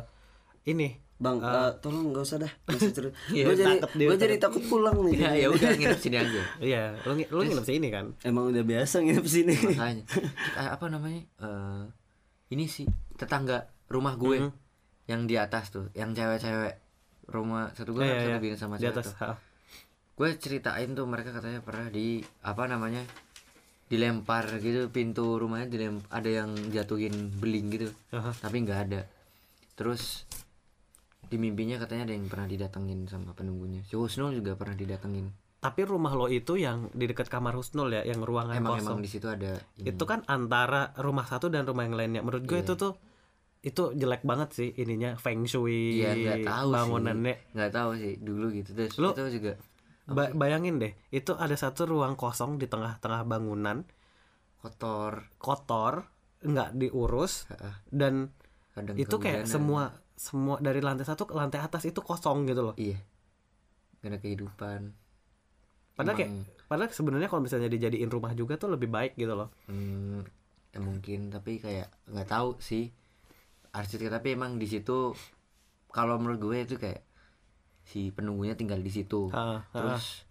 ini Bang, eh, tolong nggak usah dah. Iya, gue jadi gue jadi takut pulang nih. ya ya udah nginep sini aja Iya, lu ngi- lu nginep sini kan? Emang udah biasa nginep sini. makanya apa namanya eh ini sih tetangga rumah gue Mhm. Yang di atas tuh yang cewek-cewek rumah satu gue Iya, satu bikin sama di cewek atas. tuh. ha. gue ceritain tuh mereka katanya pernah di apa namanya dilempar gitu pintu rumahnya dilem ada yang jatuhin beling gitu Aha. tapi nggak ada terus di mimpinya katanya ada yang pernah didatengin sama penunggunya si Husnul juga pernah didatengin Tapi rumah lo itu yang di dekat kamar Husnul ya, yang ruangan emang kosong. emang di situ ada ini. Itu kan antara rumah satu dan rumah yang lainnya. Menurut gue Iya. itu tuh itu jelek banget sih ininya feng shui Iya nggak tahu bangunannya. nggak tahu sih dulu gitu. Terus Lu- itu juga Ba- bayangin deh, itu ada satu ruang kosong di tengah-tengah bangunan, kotor. Kotor, nggak diurus dan kadang itu kayak semua semua dari lantai satu ke lantai atas itu kosong gitu loh. iya. Gak ada kehidupan. Padahal kayak Emang- padahal sebenarnya kalau misalnya dijadiin rumah juga tuh lebih baik gitu loh. Hmm, ya mungkin tapi kayak nggak tahu sih arsitek tapi emang di situ kalau menurut gue itu kayak si penunggunya tinggal di situ Ha, ha. terus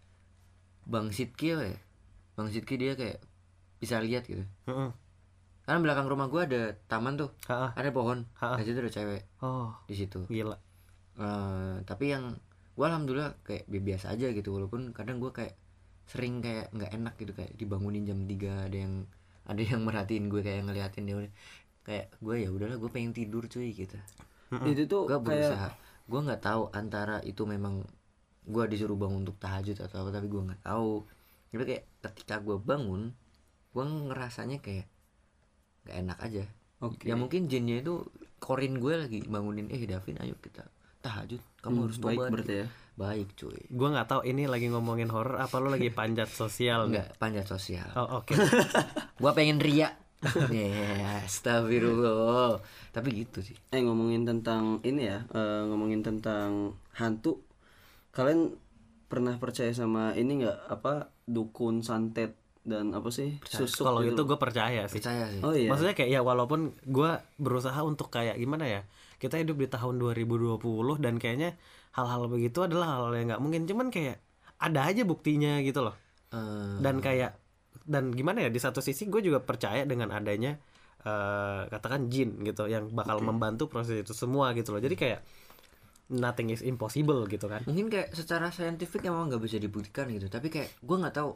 bang Sidki ya bang Sidki dia kayak bisa lihat gitu Heeh. karena belakang rumah gue ada taman tuh Ha, ada pohon Ha. di situ ada cewek Oh, di situ gila. Eh, tapi yang gue alhamdulillah kayak bi- biasa aja gitu walaupun kadang gue kayak sering kayak nggak enak gitu kayak dibangunin jam 3 ada yang ada yang merhatiin gue kayak ngeliatin dia kayak gue ya udahlah gue pengen tidur cuy gitu. Itu tuh gue kayak berusaha. Gue nggak tahu antara itu memang gue disuruh bangun untuk tahajud atau apa tapi gue nggak tahu. Tapi kayak ketika gue bangun gue ngerasanya kayak nggak enak aja. Oke. ya mungkin jinnya itu korin gue lagi bangunin eh Davin ayo kita tahajud. Kamu Hmm, harus baik tobat. berarti ya. baik cuy. Gua nggak tahu ini lagi ngomongin horor apa lo lagi panjat sosial nih. enggak panjat sosial. Oh, oke. gua pengen ria ya astagfirullah. Tapi gitu sih. Eh ngomongin tentang ini ya, eh, ngomongin tentang hantu. Kalian pernah percaya sama ini nggak? Apa dukun santet dan apa sih? Susuk Kalau gitu. itu gue percaya sih. percaya sih. Oh iya. Maksudnya kayak ya walaupun gue berusaha untuk kayak gimana ya kita hidup di tahun 2020 dan kayaknya hal-hal begitu adalah hal-hal yang nggak mungkin. Cuman kayak ada aja buktinya gitu loh. Eh, dan kayak dan gimana ya di satu sisi gue juga percaya dengan adanya eh, katakan jin gitu yang bakal membantu proses itu semua gitu loh. Jadi kayak nothing is impossible gitu kan. Mungkin kayak secara saintifik emang nggak bisa dibuktikan gitu. Tapi kayak gua nggak tahu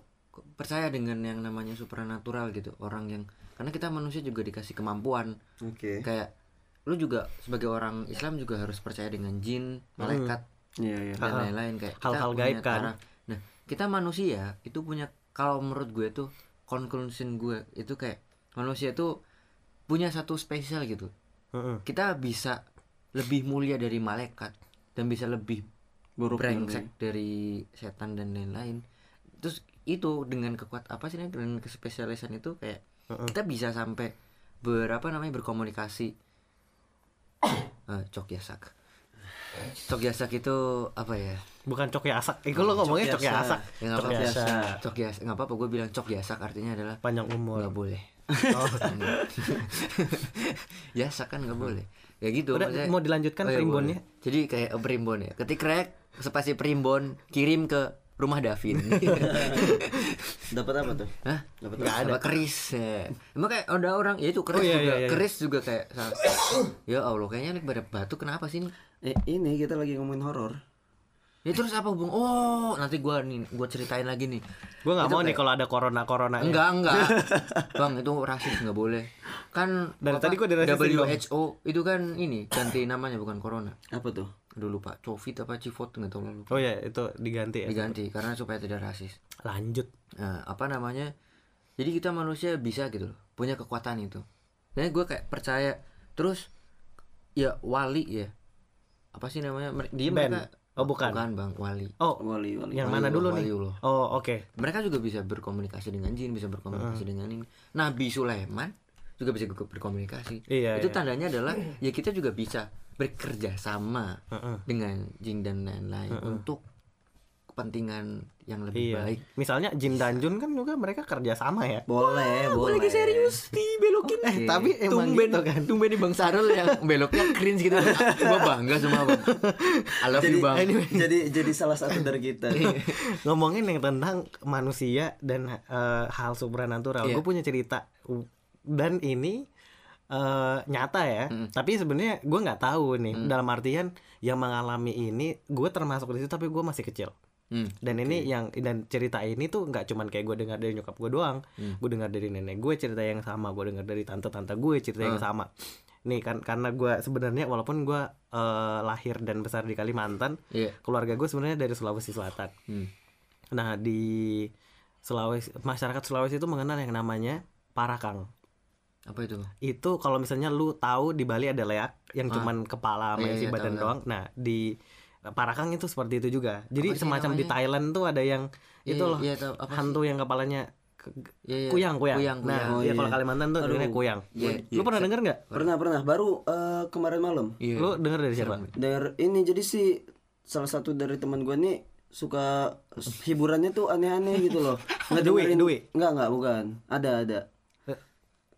percaya dengan yang namanya supernatural gitu orang yang karena kita manusia juga dikasih kemampuan. Oke. kayak lu juga sebagai orang Islam juga harus percaya dengan jin malaikat Iya iya. dan lain-lain. Kayak Hal-hal gaib kan. cara- nah kita manusia itu punya kalau menurut gue tuh conclusion gue itu kayak manusia itu punya satu spesial gitu. Heeh. kita bisa lebih mulia dari malaikat dan bisa lebih Buruk brengsek dari setan dan lain-lain. Terus itu dengan kekuat apa sih dengan kespesialisan itu kayak kita bisa sampai berapa namanya berkomunikasi. Eh, cok ya sak Cok yasak itu apa ya? Bukan cok yasak. Eh, lo ngomongnya cok yasak. Ya Cok apa-apa. yasak. Cok yasak nggak apa-apa. Gue bilang cok yasak artinya adalah Panjang umur. nggak boleh. Oh. yasak kan nggak boleh. Ya gitu. Udah, maksudnya- mau dilanjutkan iya, primbonnya? boleh. Jadi kayak eh, primbon ya. Ketik rek spasi primbon kirim ke rumah Davin. Dapat apa tuh? Hah? Dapat Nggak ada keris ya. Emang kayak ada orang ya itu keris Oh, iya, juga. iya, iya. Keris juga kayak Ya Allah kayaknya nih pada batu kenapa sih nih? Eh, ini kita lagi ngomongin horor. Ya terus apa hubung? Oh, nanti gua nih gua ceritain lagi nih. Gue nggak mau nih kayak- kalau ada corona corona. Enggak, enggak. Bang, itu rasis nggak boleh. Kan Dari apa, tadi gua Bang. WHO itu kan ini ganti namanya bukan corona. Apa tuh? Aduh lupa, Covid apa Civot nggak tahu lupa. Oh ya itu diganti ya. Diganti karena supaya tidak rasis. Lanjut. Nah, apa namanya? Jadi kita manusia bisa gitu loh, punya kekuatan itu. Dan gue kayak percaya. Terus ya wali ya. Apa sih namanya? Dia Ben. mereka Oh bukan. bukan Bang, wali. Oh Wali wali. yang Wali mana dulu wali nih? Allah. Oh oke. mereka juga bisa berkomunikasi dengan jin bisa berkomunikasi dengan ini Nabi Sulaiman juga bisa berkomunikasi Iya, itu iya. tandanya adalah ya kita juga bisa bekerja sama Heeh. dengan jin dan lain-lain untuk kepentingan yang lebih Iya. baik Misalnya Jin dan Jun kan juga mereka kerja sama ya. Boleh, boleh. dibelokin Eh tapi emang tumben gitu kan. tumben nih Bang Sarul yang beloknya cringe gitu gua bangga sama Bang I love Jadi, you Bang jadi jadi salah satu dari kita. Ngomongin yang tentang manusia dan eh, hal supranatural. Iya. Gue punya cerita dan ini eh, nyata ya. Tapi sebenarnya gue nggak tahu nih. Dalam artian yang mengalami ini gue termasuk di situ tapi gue masih kecil. Hmm. Dan ini yang dan cerita ini tuh nggak cuman kayak gue dengar dari nyokap gue doang, Hmm. gue dengar dari nenek gue cerita yang sama, gue dengar dari tante-tante gue cerita Ah. yang sama. Nih kan karena gue sebenarnya walaupun gue eh, lahir dan besar di Kalimantan, Iya. keluarga gue sebenarnya dari Sulawesi Selatan. Hmm. Nah di Sulawesi masyarakat Sulawesi itu mengenal yang namanya parakang. apa itu? Itu kalau misalnya lu tahu di Bali ada leak yang Ah. cuman kepala sama Iya, isi iya, badan doang. Nah di parakang itu seperti itu juga. Jadi Apa sih semacam di? Thailand tuh ada yang itu Iya, loh iya, tahu. Apa sih? hantu yang kepalanya ke- Iya, iya. kuyang kuyang. Kuyang, Nah kuyang. Oh, iya kalau iya. Kalimantan tuh namanya kuyang. Iya, Lu pernah denger nggak? Pernah pernah baru eh, kemarin malam. Iya. Lu denger dari siapa? Dari ini jadi sih salah satu dari teman gue nih suka hiburannya tuh aneh-aneh gitu loh. Nggak dengerin- Dwi. Enggak enggak bukan. Ada ada.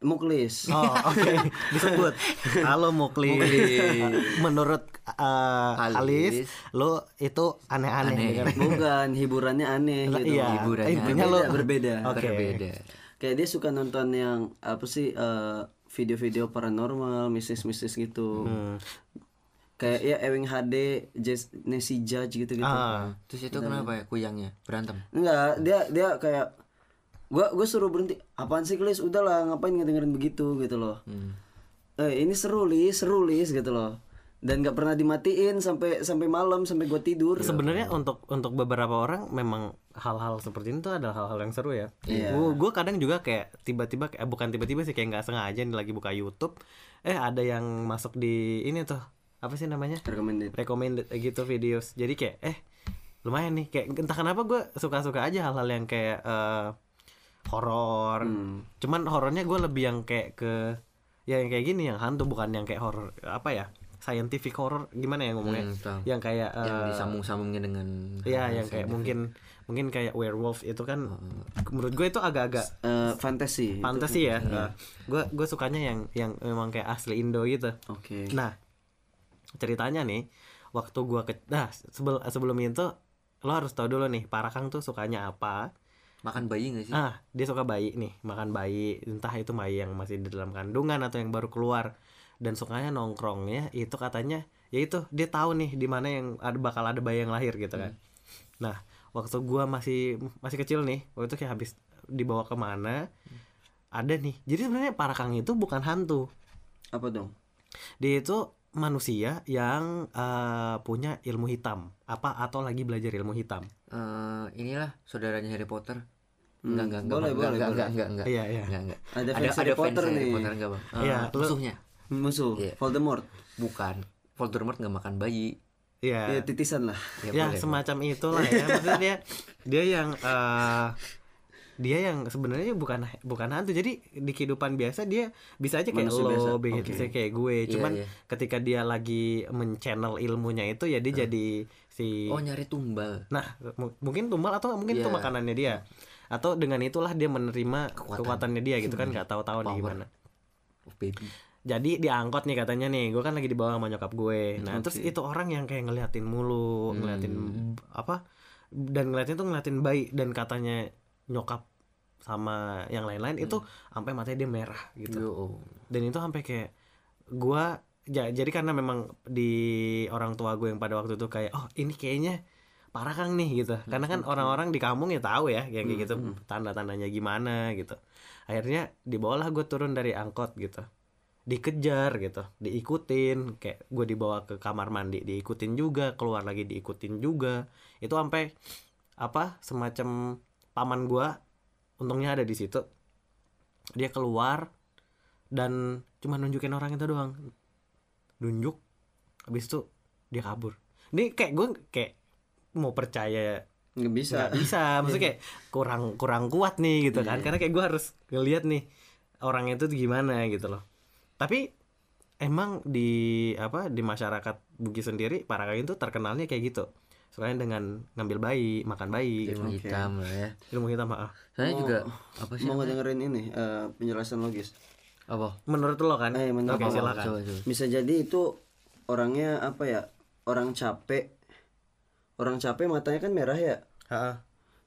Eh. Muklis. Oh oke disebut Halo Muklis Menurut uh, Alis. Alis Lo itu aneh-aneh Aneh. ya kan? Bukan hiburannya aneh gitu. iya. Hiburannya berbeda, lo berbeda. Oke. berbeda Kayak dia suka nonton yang apa sih eh, video-video paranormal, mistis-mistis gitu. Hmm. Kayak ya Ewing HD, Jess, Nancy Judge gitu-gitu. Ah, terus itu kenapa ya kuyangnya berantem Enggak, dia dia kayak gua gua suruh berhenti. Apaan sih, Klis? Udahlah, ngapain ngedengerin begitu gitu loh. Hmm. Eh, ini seru, Lis, seru, Lis gitu loh. Dan nggak pernah dimatiin sampai sampai malam sampai gua tidur. sebenarnya untuk untuk beberapa orang memang hal-hal seperti ini tuh adalah hal-hal yang seru ya. Gue gue kadang juga kayak tiba-tiba kayak bukan tiba-tiba sih kayak nggak sengaja nih lagi buka YouTube, eh ada yang masuk di ini tuh apa sih namanya? Recommended. recommended gitu videos jadi kayak eh lumayan nih kayak entah kenapa gue suka-suka aja hal-hal yang kayak eh, horor cuman horornya gue lebih yang kayak ke ya yang kayak gini yang hantu bukan yang kayak horor apa ya scientific horror gimana ya ngomongnya Hmm, tahu. yang kayak yang eh, disambung-sambungnya dengan ya yang kayak mungkin mungkin kayak werewolf itu kan menurut gue itu agak-agak Eh, fantasi. fantasi ya gue gue sukanya yang yang memang kayak asli Indo gitu Oke. Nah, ceritanya nih, waktu gua ke nah sebelum sebelum itu lo harus tahu dulu nih, Parakang tuh sukanya apa. Makan bayi gak sih Ah, dia suka bayi nih, makan bayi, entah itu bayi yang masih di dalam kandungan atau yang baru keluar. Dan sukanya nongkrongnya itu katanya ya itu dia tahu nih di mana yang ada bakal ada bayi yang lahir gitu kan. Nah, waktu gua masih masih kecil nih, waktu itu kayak habis dibawa ke mana ada nih. Jadi sebenarnya Parakang itu bukan hantu. Apa dong? Dia itu manusia yang eh, punya ilmu hitam apa atau lagi belajar ilmu hitam. Eh, inilah saudaranya Harry Potter Enggak, enggak, enggak, boleh, enggak, boleh, enggak, boleh. enggak, enggak, enggak, Iya, iya. enggak, enggak. Ada fans Harry Potter Harry nih. Potter enggak, Bang? Iya, lu- musuhnya Musuh. Iya. Voldemort. bukan Voldemort nggak makan bayi Iya. Ya titisan lah. ya, Ya, boleh. semacam itulah ya. Maksudnya dia dia yang eh dia yang sebenarnya bukan bukan hantu jadi di kehidupan biasa dia bisa aja kayak Manusia lo biasa. Oke. bisa kayak gue cuman iya. ketika dia lagi men-channel ilmunya itu ya dia jadi si oh nyari tumbal nah mu- mungkin tumbal atau mungkin itu Iya. makanannya dia atau dengan itulah dia menerima Kekuatan. kekuatannya dia gitu kan nggak tahu-tahu nih gimana. Oh, baby. Jadi diangkot nih katanya nih gue kan lagi dibawa sama nyokap gue. Nah terus itu orang yang kayak ngeliatin mulu ngeliatin b- apa dan ngeliatin tuh ngeliatin bayi dan katanya nyokap sama yang lain-lain itu sampai matanya dia merah gitu. Yo, dan itu sampai kayak gua ja- jadi karena memang di orang tua gue yang pada waktu itu kayak oh ini kayaknya parah kang nih gitu. Karena kan orang-orang di kampung ya tahu ya kayak gitu tanda-tandanya gimana gitu. Akhirnya dibawalah gue turun dari angkot gitu. Dikejar gitu. Diikutin kayak gue dibawa ke kamar mandi diikutin juga keluar lagi diikutin juga. Itu sampai apa semacam paman gue untungnya ada di situ dia keluar dan cuma nunjukin orang itu doang. Nunjuk habis itu dia kabur. Ini kayak gue kayak mau percaya nggak bisa. nggak bisa. Maksudnya kayak kurang kurang kuat nih gitu kan. Karena kayak gue harus ngeliat nih orang itu tuh gimana gitu loh. Tapi emang di apa di masyarakat Bugis sendiri para kain tuh terkenalnya kayak gitu. Selain dengan ngambil bayi makan bayi gitu. ilmu hitam lah ya. Ilmu kita maaf saya Mau- juga apa sih mau dengerin ini eh, penjelasan logis apa? Menurut lo kan? Eh, menurut oke lo. silakan. Coba coba. Bisa jadi itu orangnya apa ya orang capek orang capek matanya kan merah ya Ha-ha.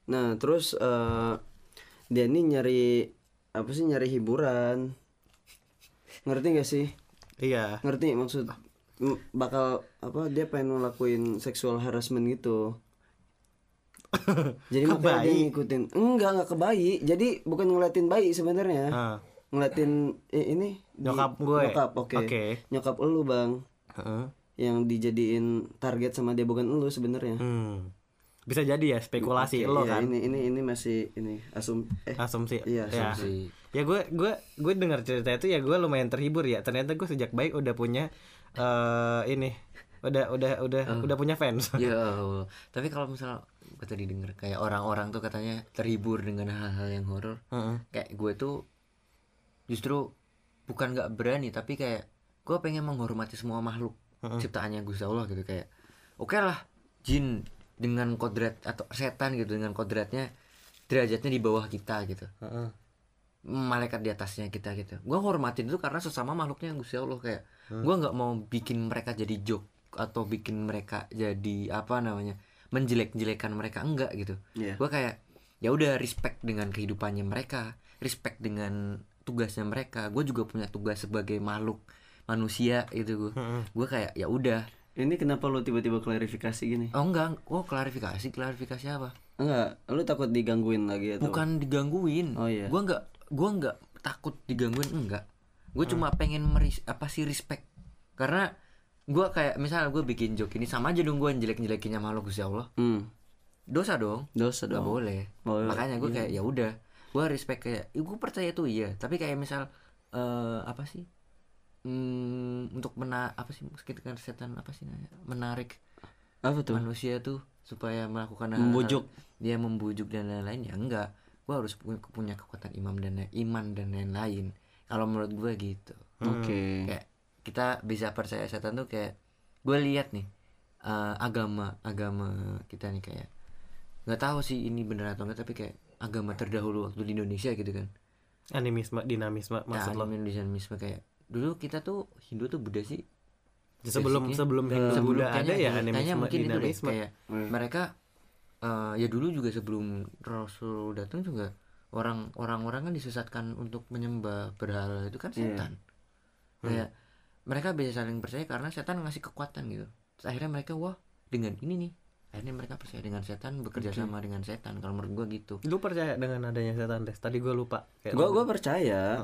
nah terus eh, dia ini nyari apa sih nyari hiburan ngerti gak sih iya ngerti maksud bakal apa dia pengen ngelakuin seksual harassment gitu jadi makanya dia ngikutin enggak enggak ke bayi jadi bukan ngeliatin bayi sebenarnya Ah. ngeliatin eh, ini di- Nyokap gue. nyokap oke Oke. nyokap elu bang Heeh. Yang dijadiin target sama dia bukan elu sebenarnya Hmm. Bisa jadi ya spekulasi Oke, lo iya, kan. ini ini ini masih ini asum eh Asumsi. Iya, Ya. asumsi. Ya gue gue gue dengar cerita itu ya gue lumayan terhibur ya. Ternyata gue sejak baik udah punya eh ini udah udah udah Oh. udah punya fans. ya Allah. tapi kalau misal gue tadi denger kayak orang-orang tuh katanya terhibur dengan hal-hal yang horor Heeh. kayak gue tuh justru bukan nggak berani tapi kayak gue pengen menghormati semua makhluk ciptaannya Gusti Allah gitu kayak oke lah jin dengan kodrat atau setan gitu dengan kodratnya derajatnya di bawah kita gitu. Heeh. malaikat di atasnya kita gitu. Gue hormatin itu karena sesama makhluknya Gusti Allah kayak gue nggak mau bikin mereka jadi joke atau bikin mereka jadi apa namanya menjelek-jelekan mereka enggak gitu. Iya. gue kayak ya udah respect dengan kehidupannya mereka respect dengan tugasnya mereka. Gue juga punya tugas sebagai makhluk manusia gitu gue gue kayak ya udah. Ini kenapa lu tiba-tiba klarifikasi gini? Oh enggak. Oh klarifikasi. Klarifikasi apa? Enggak. Lu takut digangguin lagi atau bukan digangguin. Oh, iya. gue nggak gue nggak takut digangguin enggak. Gue cuma pengen meris apa sih respect. Karena gue kayak misalnya gue bikin joke ini sama aja dong gue jelek-jelekinnya makhluk Gusti Allah. Hmm. Dosa dong. Dosa nggak dong. boleh. Oh, iya. makanya gue kayak ya udah. Gue respect kayak gue percaya itu iya. Tapi kayak misal eh apa sih hmm, untuk mena apa sih sekitar setan apa sih namanya? Menarik apa tuh? manusia tuh supaya melakukan hal- Membujuk. dia membujuk dan lain-lain ya enggak. Gue harus punya, kekuatan imam dan iman dan lain-lain. Kalau menurut gue gitu. Oke. Kayak kita bisa percaya setan tuh kayak gue lihat nih eh, agama agama kita nih kayak nggak tahu sih ini bener atau enggak tapi kayak agama terdahulu waktu di Indonesia gitu kan. Animisme, dinamisme maksud lo. nah, Indonesianisme kayak dulu kita tuh Hindu tuh Buddha sih. Sebelum basicnya. sebelum Hindu sebelum- Buddha ada kayaknya- ya kayaknya animisme, mungkin itu deh, dinamisme. kayak mereka eh, ya dulu juga sebelum Rasul datang juga orang orang-orang kan disesatkan untuk menyembah berhala itu kan setan. Kayak mereka bisa saling percaya karena setan ngasih kekuatan gitu. Terus akhirnya mereka wah dengan ini nih. Akhirnya mereka percaya dengan setan bekerja sama dengan setan kalau menurut gua gitu. Lu percaya dengan adanya setan deh? Tadi gue lupa. Kayak gua lu- gua percaya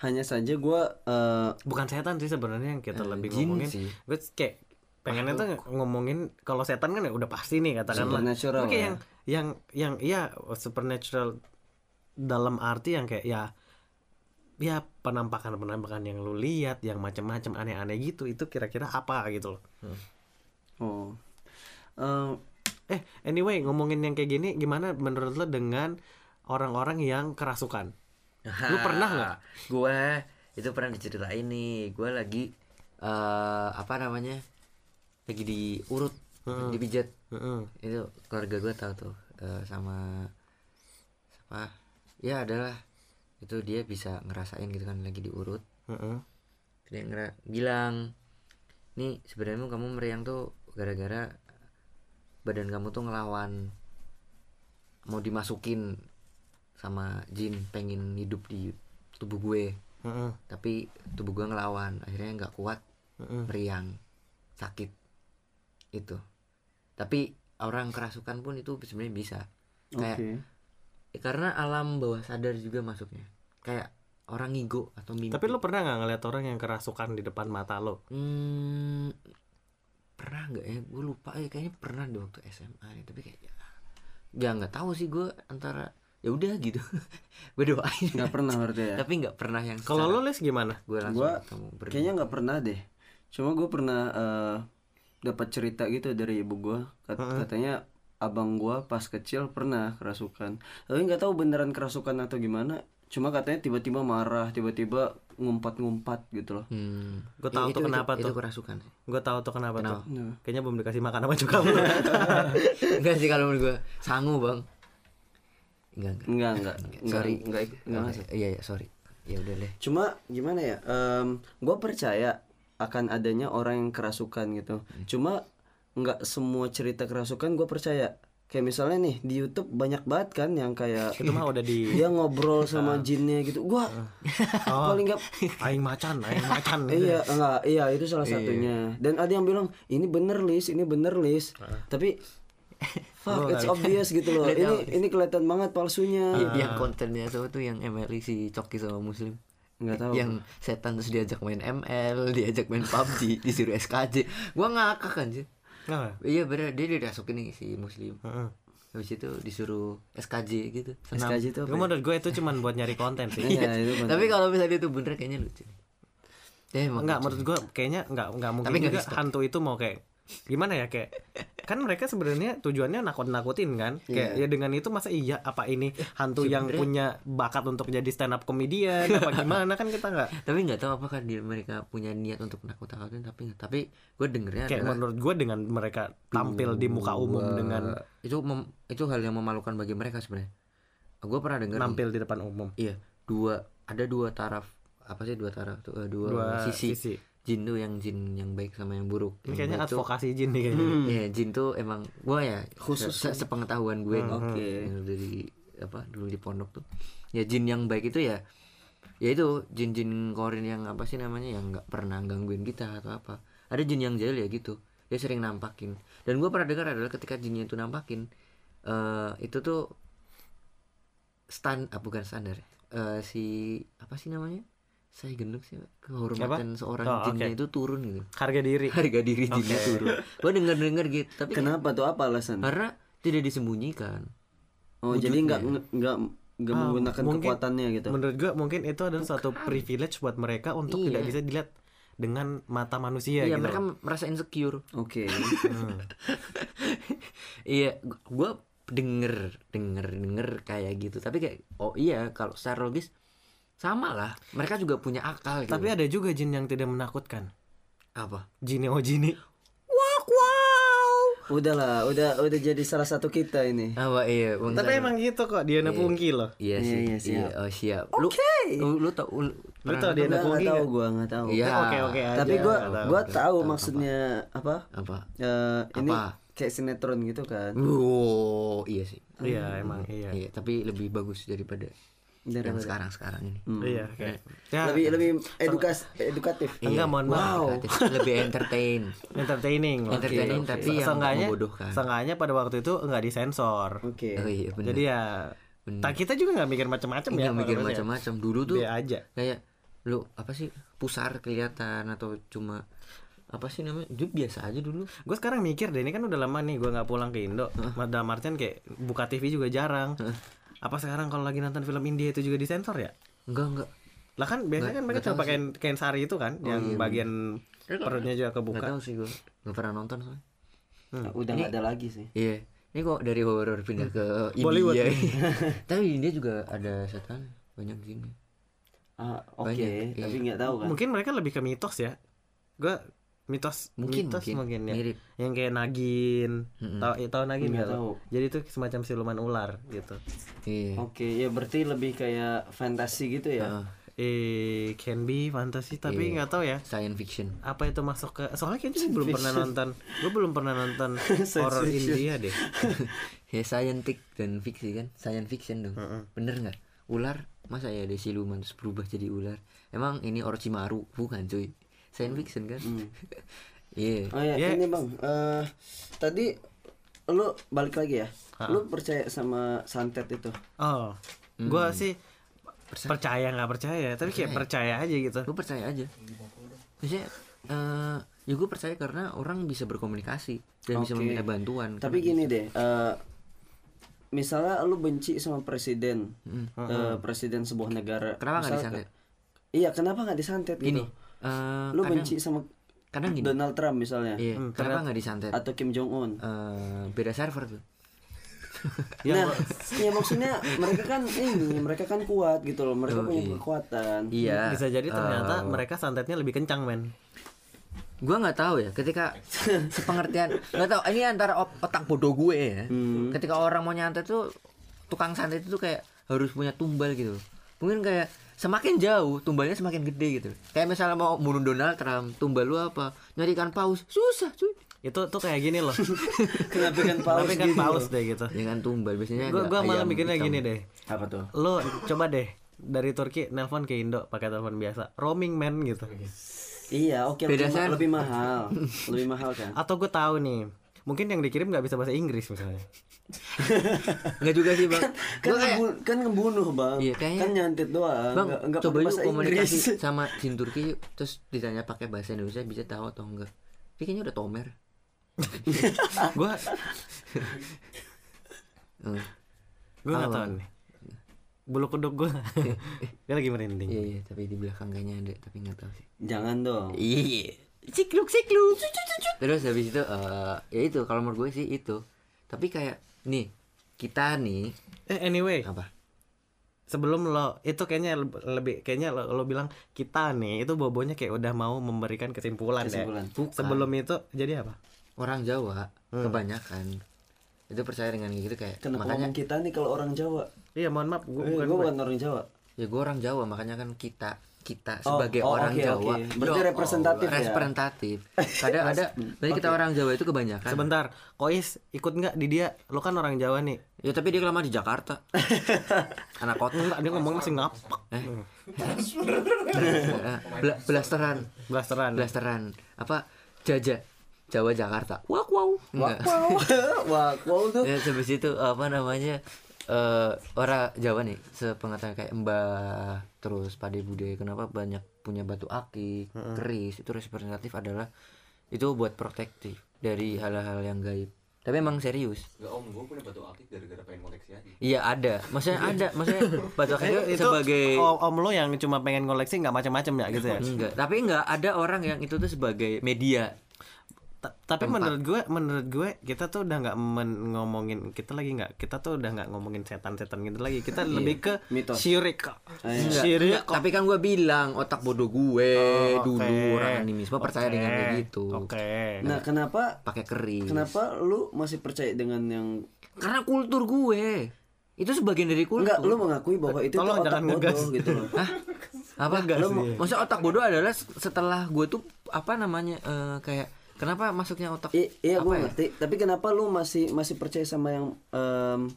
hanya saja gua eh, bukan setan sih sebenarnya yang kita Eh, lebih jin ngomongin. sih. Gue kayak pengennya tuh ngomongin kalau setan kan ya udah pasti nih katakanlah. Supernatural kayak ya. yang yang yang iya supernatural dalam arti yang kayak ya ya penampakan penampakan yang lu lihat yang macam-macam aneh-aneh gitu itu kira-kira apa gitu loh. oh Eh, Eh, anyway, ngomongin yang kayak gini, gimana menurut lo dengan orang-orang yang kerasukan. Lu pernah nggak? Gue itu pernah diceritain nih. Gue lagi eh apa namanya? Lagi diurut, dipijat. Heeh. Itu keluarga gue tahu tuh eh, sama siapa? Ya adalah itu dia bisa ngerasain gitu kan lagi diurut. Heeh. Dia ngera bilang, nih sebenarnya kamu meriang tuh gara-gara badan kamu tuh ngelawan mau dimasukin sama jin pengen hidup di tubuh gue Heeh. tapi tubuh gue ngelawan akhirnya nggak kuat Heeh. meriang sakit itu tapi orang kerasukan pun itu sebenarnya bisa kayak Oke. ya karena alam bawah sadar juga masuknya kayak orang ngigo atau mimpi Tapi lu pernah nggak ngeliat orang yang kerasukan di depan mata lo? Hmm, pernah nggak ya? Gue lupa ya kayaknya pernah di waktu SMA ya. Tapi kayak ya, ya nggak tahu sih gue antara ya udah gitu. gue doain. Nggak pernah berarti ya. Tapi nggak pernah yang Kalau lu les gimana? gue langsung Gua ketemu berdua. Kayaknya nggak pernah deh. Cuma gue pernah eh, dapat cerita gitu dari ibu gue. Katanya abang gue pas kecil pernah kerasukan. Tapi nggak tahu beneran kerasukan atau gimana. Cuma katanya tiba-tiba marah, tiba-tiba ngumpat-ngumpat gitu loh. Hmm. Gua tahu tuh kenapa itu, tuh. Itu kerasukan. Gue tahu tuh kenapa, Kenapa? tuh. Kayaknya belum dikasih makan sama juga. enggak sih kalau menurut gue sangu bang. Enggak enggak. Enggak, enggak. enggak sorry. Enggak, enggak, masuk. Iya iya sorry. Ya udah deh. Cuma gimana ya? gue percaya akan adanya orang yang kerasukan gitu. Cuma nggak semua cerita kerasukan gue percaya. Kayak misalnya nih di YouTube banyak banget kan yang kayak itu mah udah di dia ngobrol sama jinnya gitu. Gua paling nggak aing macan, aing macan. iya enggak iya itu salah satunya. Dan ada yang bilang ini bener lis, ini bener lis. Tapi fuck it's obvious gitu loh. Ini ini kelihatan banget palsunya. Yang kontennya sama tuh yang MLI si Coki sama Muslim. Nggak tahu. yang setan terus diajak main ML, diajak main PUBG, disuruh SKJ. Gua ngakak kan sih. Nah, Iya bener dia dirasukin nih si Muslim. heeh. Habis itu disuruh SKJ gitu. Senam. SKJ itu apa? Gue menurut gue itu cuman buat nyari konten sih. Iya, itu bener. Tapi kalau misalnya itu bener kayaknya lucu. Ya, Enggak, lucu. menurut gue kayaknya enggak enggak mungkin Tapi nggak juga hantu itu mau kayak gimana ya kayak kan mereka sebenarnya tujuannya nakut-nakutin kan kayak ya dengan itu masa iya apa ini hantu yang punya bakat untuk jadi stand up comedian apa gimana kan kita nggak Tapi nggak tahu apakah dia mereka punya niat untuk nakut-nakutin tapi. Tapi gue dengernya kayak adalah menurut gue dengan mereka tampil di muka umum dua- dengan itu mem- itu hal yang memalukan bagi mereka sebenarnya. Gue pernah denger nih, nampil di depan umum Iya, dua ada dua taraf apa sih dua taraf tuh eh, dua, dua sisi. sisi Jin tuh yang jin yang baik sama yang buruk. ini Yang kayaknya baik tuh- advokasi jin nih kayaknya Iya, jin tuh emang gua ya Khusus se- se- sepengetahuan gue nih, Oke. yang dari apa dulu di pondok tuh. Ya jin yang baik itu ya ya itu jin-jin korin yang apa sih namanya yang nggak pernah gangguin kita atau apa. Ada jin yang jahil ya gitu. Dia sering nampakin. Dan gua pernah dengar adalah ketika jinnya itu nampakin eh itu tuh stand ah, bukan standar ya. Eh, si apa sih namanya? Saya gendut sih, kehormatan seorang Oh, jinnya oke. itu turun gitu harga diri harga diri jinnya Oke. turun. Gue denger denger gitu, tapi Kenapa tuh apa alasan? karena tidak disembunyikan. Oh, jadi nggak nggak nggak Ah, menggunakan mungkin- kekuatannya gitu. menurut gue mungkin itu adalah suatu privilege buat mereka untuk Iya. tidak bisa dilihat dengan mata manusia Iya, gitu mereka merasa insecure. Oke. Iya, gue denger denger denger kayak gitu. Tapi kayak oh iya kalau secara logis sama lah. Mereka juga punya akal gitu. tapi ada juga jin yang tidak menakutkan apa? jini oh jini Udahlah, udah udah jadi salah satu kita ini. Apa iya? Bang tapi emang gitu kok Diana Pungki loh Iya Iya, sih. iya, Iya, siap. oh siap. Lu lu, lu tau lu, Lu tau dia Nggak, Pungki nggak tahu nggak? gua, nggak tahu. Iya. oke oke aja Tapi gua nggak tahu. gua tahu maksudnya apa? apa? Eh, ini Apa? kayak sinetron gitu kan. Oh, iya sih. iya emang iya Iya, tapi lebih bagus daripada Dari yang sekarang-sekarang ini. iya kayak ya lebih lebih edukas edukatif. enggak mohon maaf Kreatif, lebih entertain. entertaining loh. Entertaining tapi yang membodohkan. seenggaknya pada waktu itu enggak disensor Oke. Oh iya jadi ya tak kita juga nggak mikir macam-macam ya Nggak mikir kalau saya. macam-macam. Dulu tuh Be aja kayak lu apa sih pusar kelihatan atau cuma apa sih namanya? Itu biasa aja dulu. gue sekarang mikir deh ini kan udah lama nih gue nggak pulang ke Indo dalam artian kayak buka TV juga jarang apa sekarang kalau lagi nonton film India itu juga disensor ya Enggak enggak. lah kan biasanya kan mereka cuma pakai kain sari itu kan yang bagian perutnya juga Enggak kebuka tahu sih gua. Enggak pernah nonton soalnya. Udah nggak ada lagi sih. Iya. ini kok dari horor pindah ke Bollywood. India tapi India juga ada setan banyak di sini Ah, oke, Banyak, tapi iya. nggak tahu kan. Mungkin mereka lebih ke mitos ya. Gue mitos Mungkin, mitos mungkin. mungkin, ya. Mirip. Yang kayak nagin. Mm-mm. Tahu tahu nagin Nggak tahu. Jadi itu semacam siluman ular gitu. iya Oke, ya berarti lebih kayak fantasi gitu ya. Heeh. Eh can be fantasi tapi Iya. nggak tahu ya. science fiction Apa itu masuk ke soalnya kayaknya gue belum pernah nonton. Gue belum pernah nonton horror. India deh. ya scientific dan fiksi kan science fiction dong bener nggak ular masa ya ada siluman terus berubah jadi ular emang ini Orochimaru bukan cuy science fiction kan iya Oh ya, Ya. ini bang. eh tadi lu balik lagi ya. Lu percaya sama santet itu? Oh, gue sih percaya nggak percaya, tapi kayak percaya aja gitu. gue percaya aja maksudnya eh ya gue percaya karena orang bisa berkomunikasi dan bisa Oke. meminta bantuan Tapi gini deh. eh misalnya lu benci sama presiden, eh, presiden sebuah negara. kenapa nggak disantet Iya, kenapa nggak disantet gini gitu? Eh Lu kadang, benci sama kadang gini Donald Trump misalnya, iya Hmm, kenapa nggak disantet atau Kim Jong Un. Eh, beda server tuh nah, ya maksudnya mereka kan ini, mereka kan kuat gitu loh. Mereka punya kekuatan. iya Bisa jadi ternyata eh, mereka santetnya lebih kencang men. gue nggak tahu ya ketika sepengertian nggak tahu ini antara otak bodoh gue ya ketika orang mau nyantet tuh tukang santet itu kayak harus punya tumbal gitu mungkin kayak semakin jauh tumbalnya semakin gede gitu kayak misalnya mau bunuh Donald Trump tumbal lu apa nyarikan paus susah cuy Itu tuh kayak gini loh. Kenapa kan paus Tapi kan gitu? paus deh gitu. dengan tumbal biasanya Gue ada gua malah mikirnya hitam. gini deh. Apa tuh? Lo coba deh dari Turki nelpon ke Indo pakai telepon biasa, roaming man gitu. Iya, oke Beda lebih, ma- lebih mahal. lebih mahal kan? Atau gue tahu nih, mungkin yang dikirim nggak bisa bahasa Inggris misalnya. nggak juga sih bang kan, Gua kayak ngebu- kan ngebunuh bang Iya, kayaknya- kan nyantet doang bang nggak, nggak coba yuk bahasa komunikasi Inggris sama jin Turki yuk. terus ditanya pakai bahasa Indonesia bisa tahu atau enggak Tapi kayaknya udah tomer Gue Hmm. gue nggak Apa? tahu nih. Bulu kuduk gue, dia lagi merinding. Iya iya tapi di belakang kayaknya ada tapi nggak tahu sih. jangan dong Iya. Sikluk sikluk. Terus habis itu eh ya itu kalau menurut gue sih itu. Tapi kayak nih kita nih Eh anyway, apa? sebelum lo itu kayaknya leb- lebih kayaknya lo, lo bilang kita nih itu bobonya kayak udah mau memberikan kesimpulan, Kesimpulan. ya. Bukan. Sebelum itu jadi apa? Orang Jawa kebanyakan itu percaya dengan gitu kayak kenapa makanya kita nih kalau orang Jawa Iya mohon maaf, gue Eh, bukan gue gue. bukan orang Jawa ya gue orang Jawa makanya kan kita kita Oh, sebagai oh, orang Jawa. oke. Berarti Yo, representatif ya? representatif. Kadang ada berarti kita orang Jawa itu kebanyakan. Sebentar, Kois ikut nggak? Di dia? Lo kan orang Jawa nih. ya tapi dia lama di Jakarta. Anak kota Enggak, dia ngomong masih ngapak. eh? Bela- blasteran. Blasteran. blasteran. Apa? Jaja. Jawa Jakarta. Wow wow wow wah wow tuh. Ya habis itu apa namanya eh orang Jawa nih sepengetahuan kayak Mbah terus Pade Bude kenapa banyak punya batu akik keris itu representatif adalah itu buat protektif dari hal-hal yang gaib. Tapi emang serius. Enggak om, gue punya batu akik gara-gara pengen koleksi aja. Iya ada. Maksudnya ada. Maksudnya batu akik Eh, itu sebagai om, om lo yang cuma pengen koleksi nggak macam-macam ya gitu ya. enggak. Tapi enggak ada orang yang itu tuh sebagai media Ta- tapi menurut gue menurut gue kita tuh udah nggak ngomongin kita lagi nggak kita tuh udah nggak ngomongin setan-setan gitu lagi. Kita lebih ke Mitos. syirik kok Enggak, syirik tapi kan gue bilang otak bodoh gue Oh, dulu oke. orang animisme percaya Oke, dengan kayak gitu. Oke. Nah kenapa pakai keris. kenapa lu masih percaya dengan yang karena kultur gue. Itu sebagian dari kultur. Enggak lu mengakui bahwa itu Tolong otak bodoh ngegas. gitu loh. Hah? apa Enggak Lu maksudnya otak bodoh adalah setelah gue tuh apa namanya eh, kayak kenapa masuknya otak I- iya gue ya? ngerti. Tapi kenapa lu masih masih percaya sama yang em,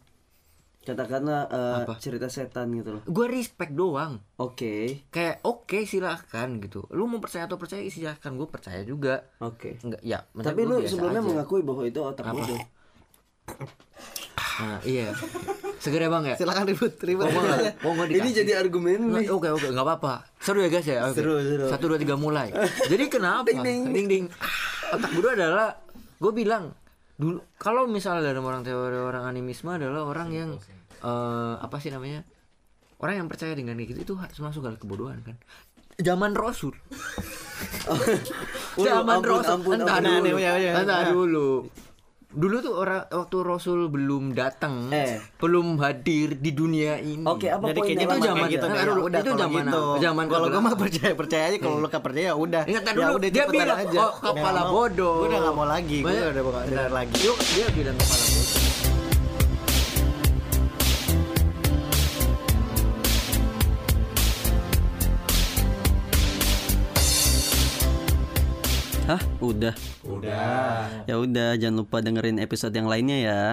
katakanlah eh, Apa? cerita setan gitu loh? Gue respect doang. Oke. Kayak oke silahkan gitu. Lu mau percaya atau percaya silahkan. Gue percaya juga. Oke. Enggak ya tapi lu sebelumnya aja. mengakui bahwa itu otak bodoh nah, iya. Segera bang ya? Silakan ribut ribut. Oh, nggak- oh, ini jadi argumen nih. Oke oke nggak apa-apa. Seru ya guys ya? Oke. Seru, seru. satu dua tiga mulai. Jadi kenapa? Ding, ding. ding ding otak bodoh adalah gue bilang dulu kalau misalnya dalam orang teori orang animisme adalah orang yang eh, apa sih namanya orang yang percaya dengan kayak gitu itu masuk dalam kebodohan kan? Zaman Rasul. Zaman Rasul. entah dulu. entah dulu dulu tuh orang waktu Rasul belum datang, Eh. belum hadir di dunia ini. Oke, apa Jadi poinnya? Itu zaman- gitu nah. Ya udah itu zaman- gitu. zaman kalau gue mah percaya percaya aja kalau lu gak percaya ya udah. Ingat ya dulu udah dia bilang aja. oh, kepala mau. bodoh. Gue udah gak mau lagi. Gue udah gak dengar lagi. Yuk, dia bilang kepala bodoh. Hah, udah. Udah. Ya udah, jangan lupa dengerin episode yang lainnya ya.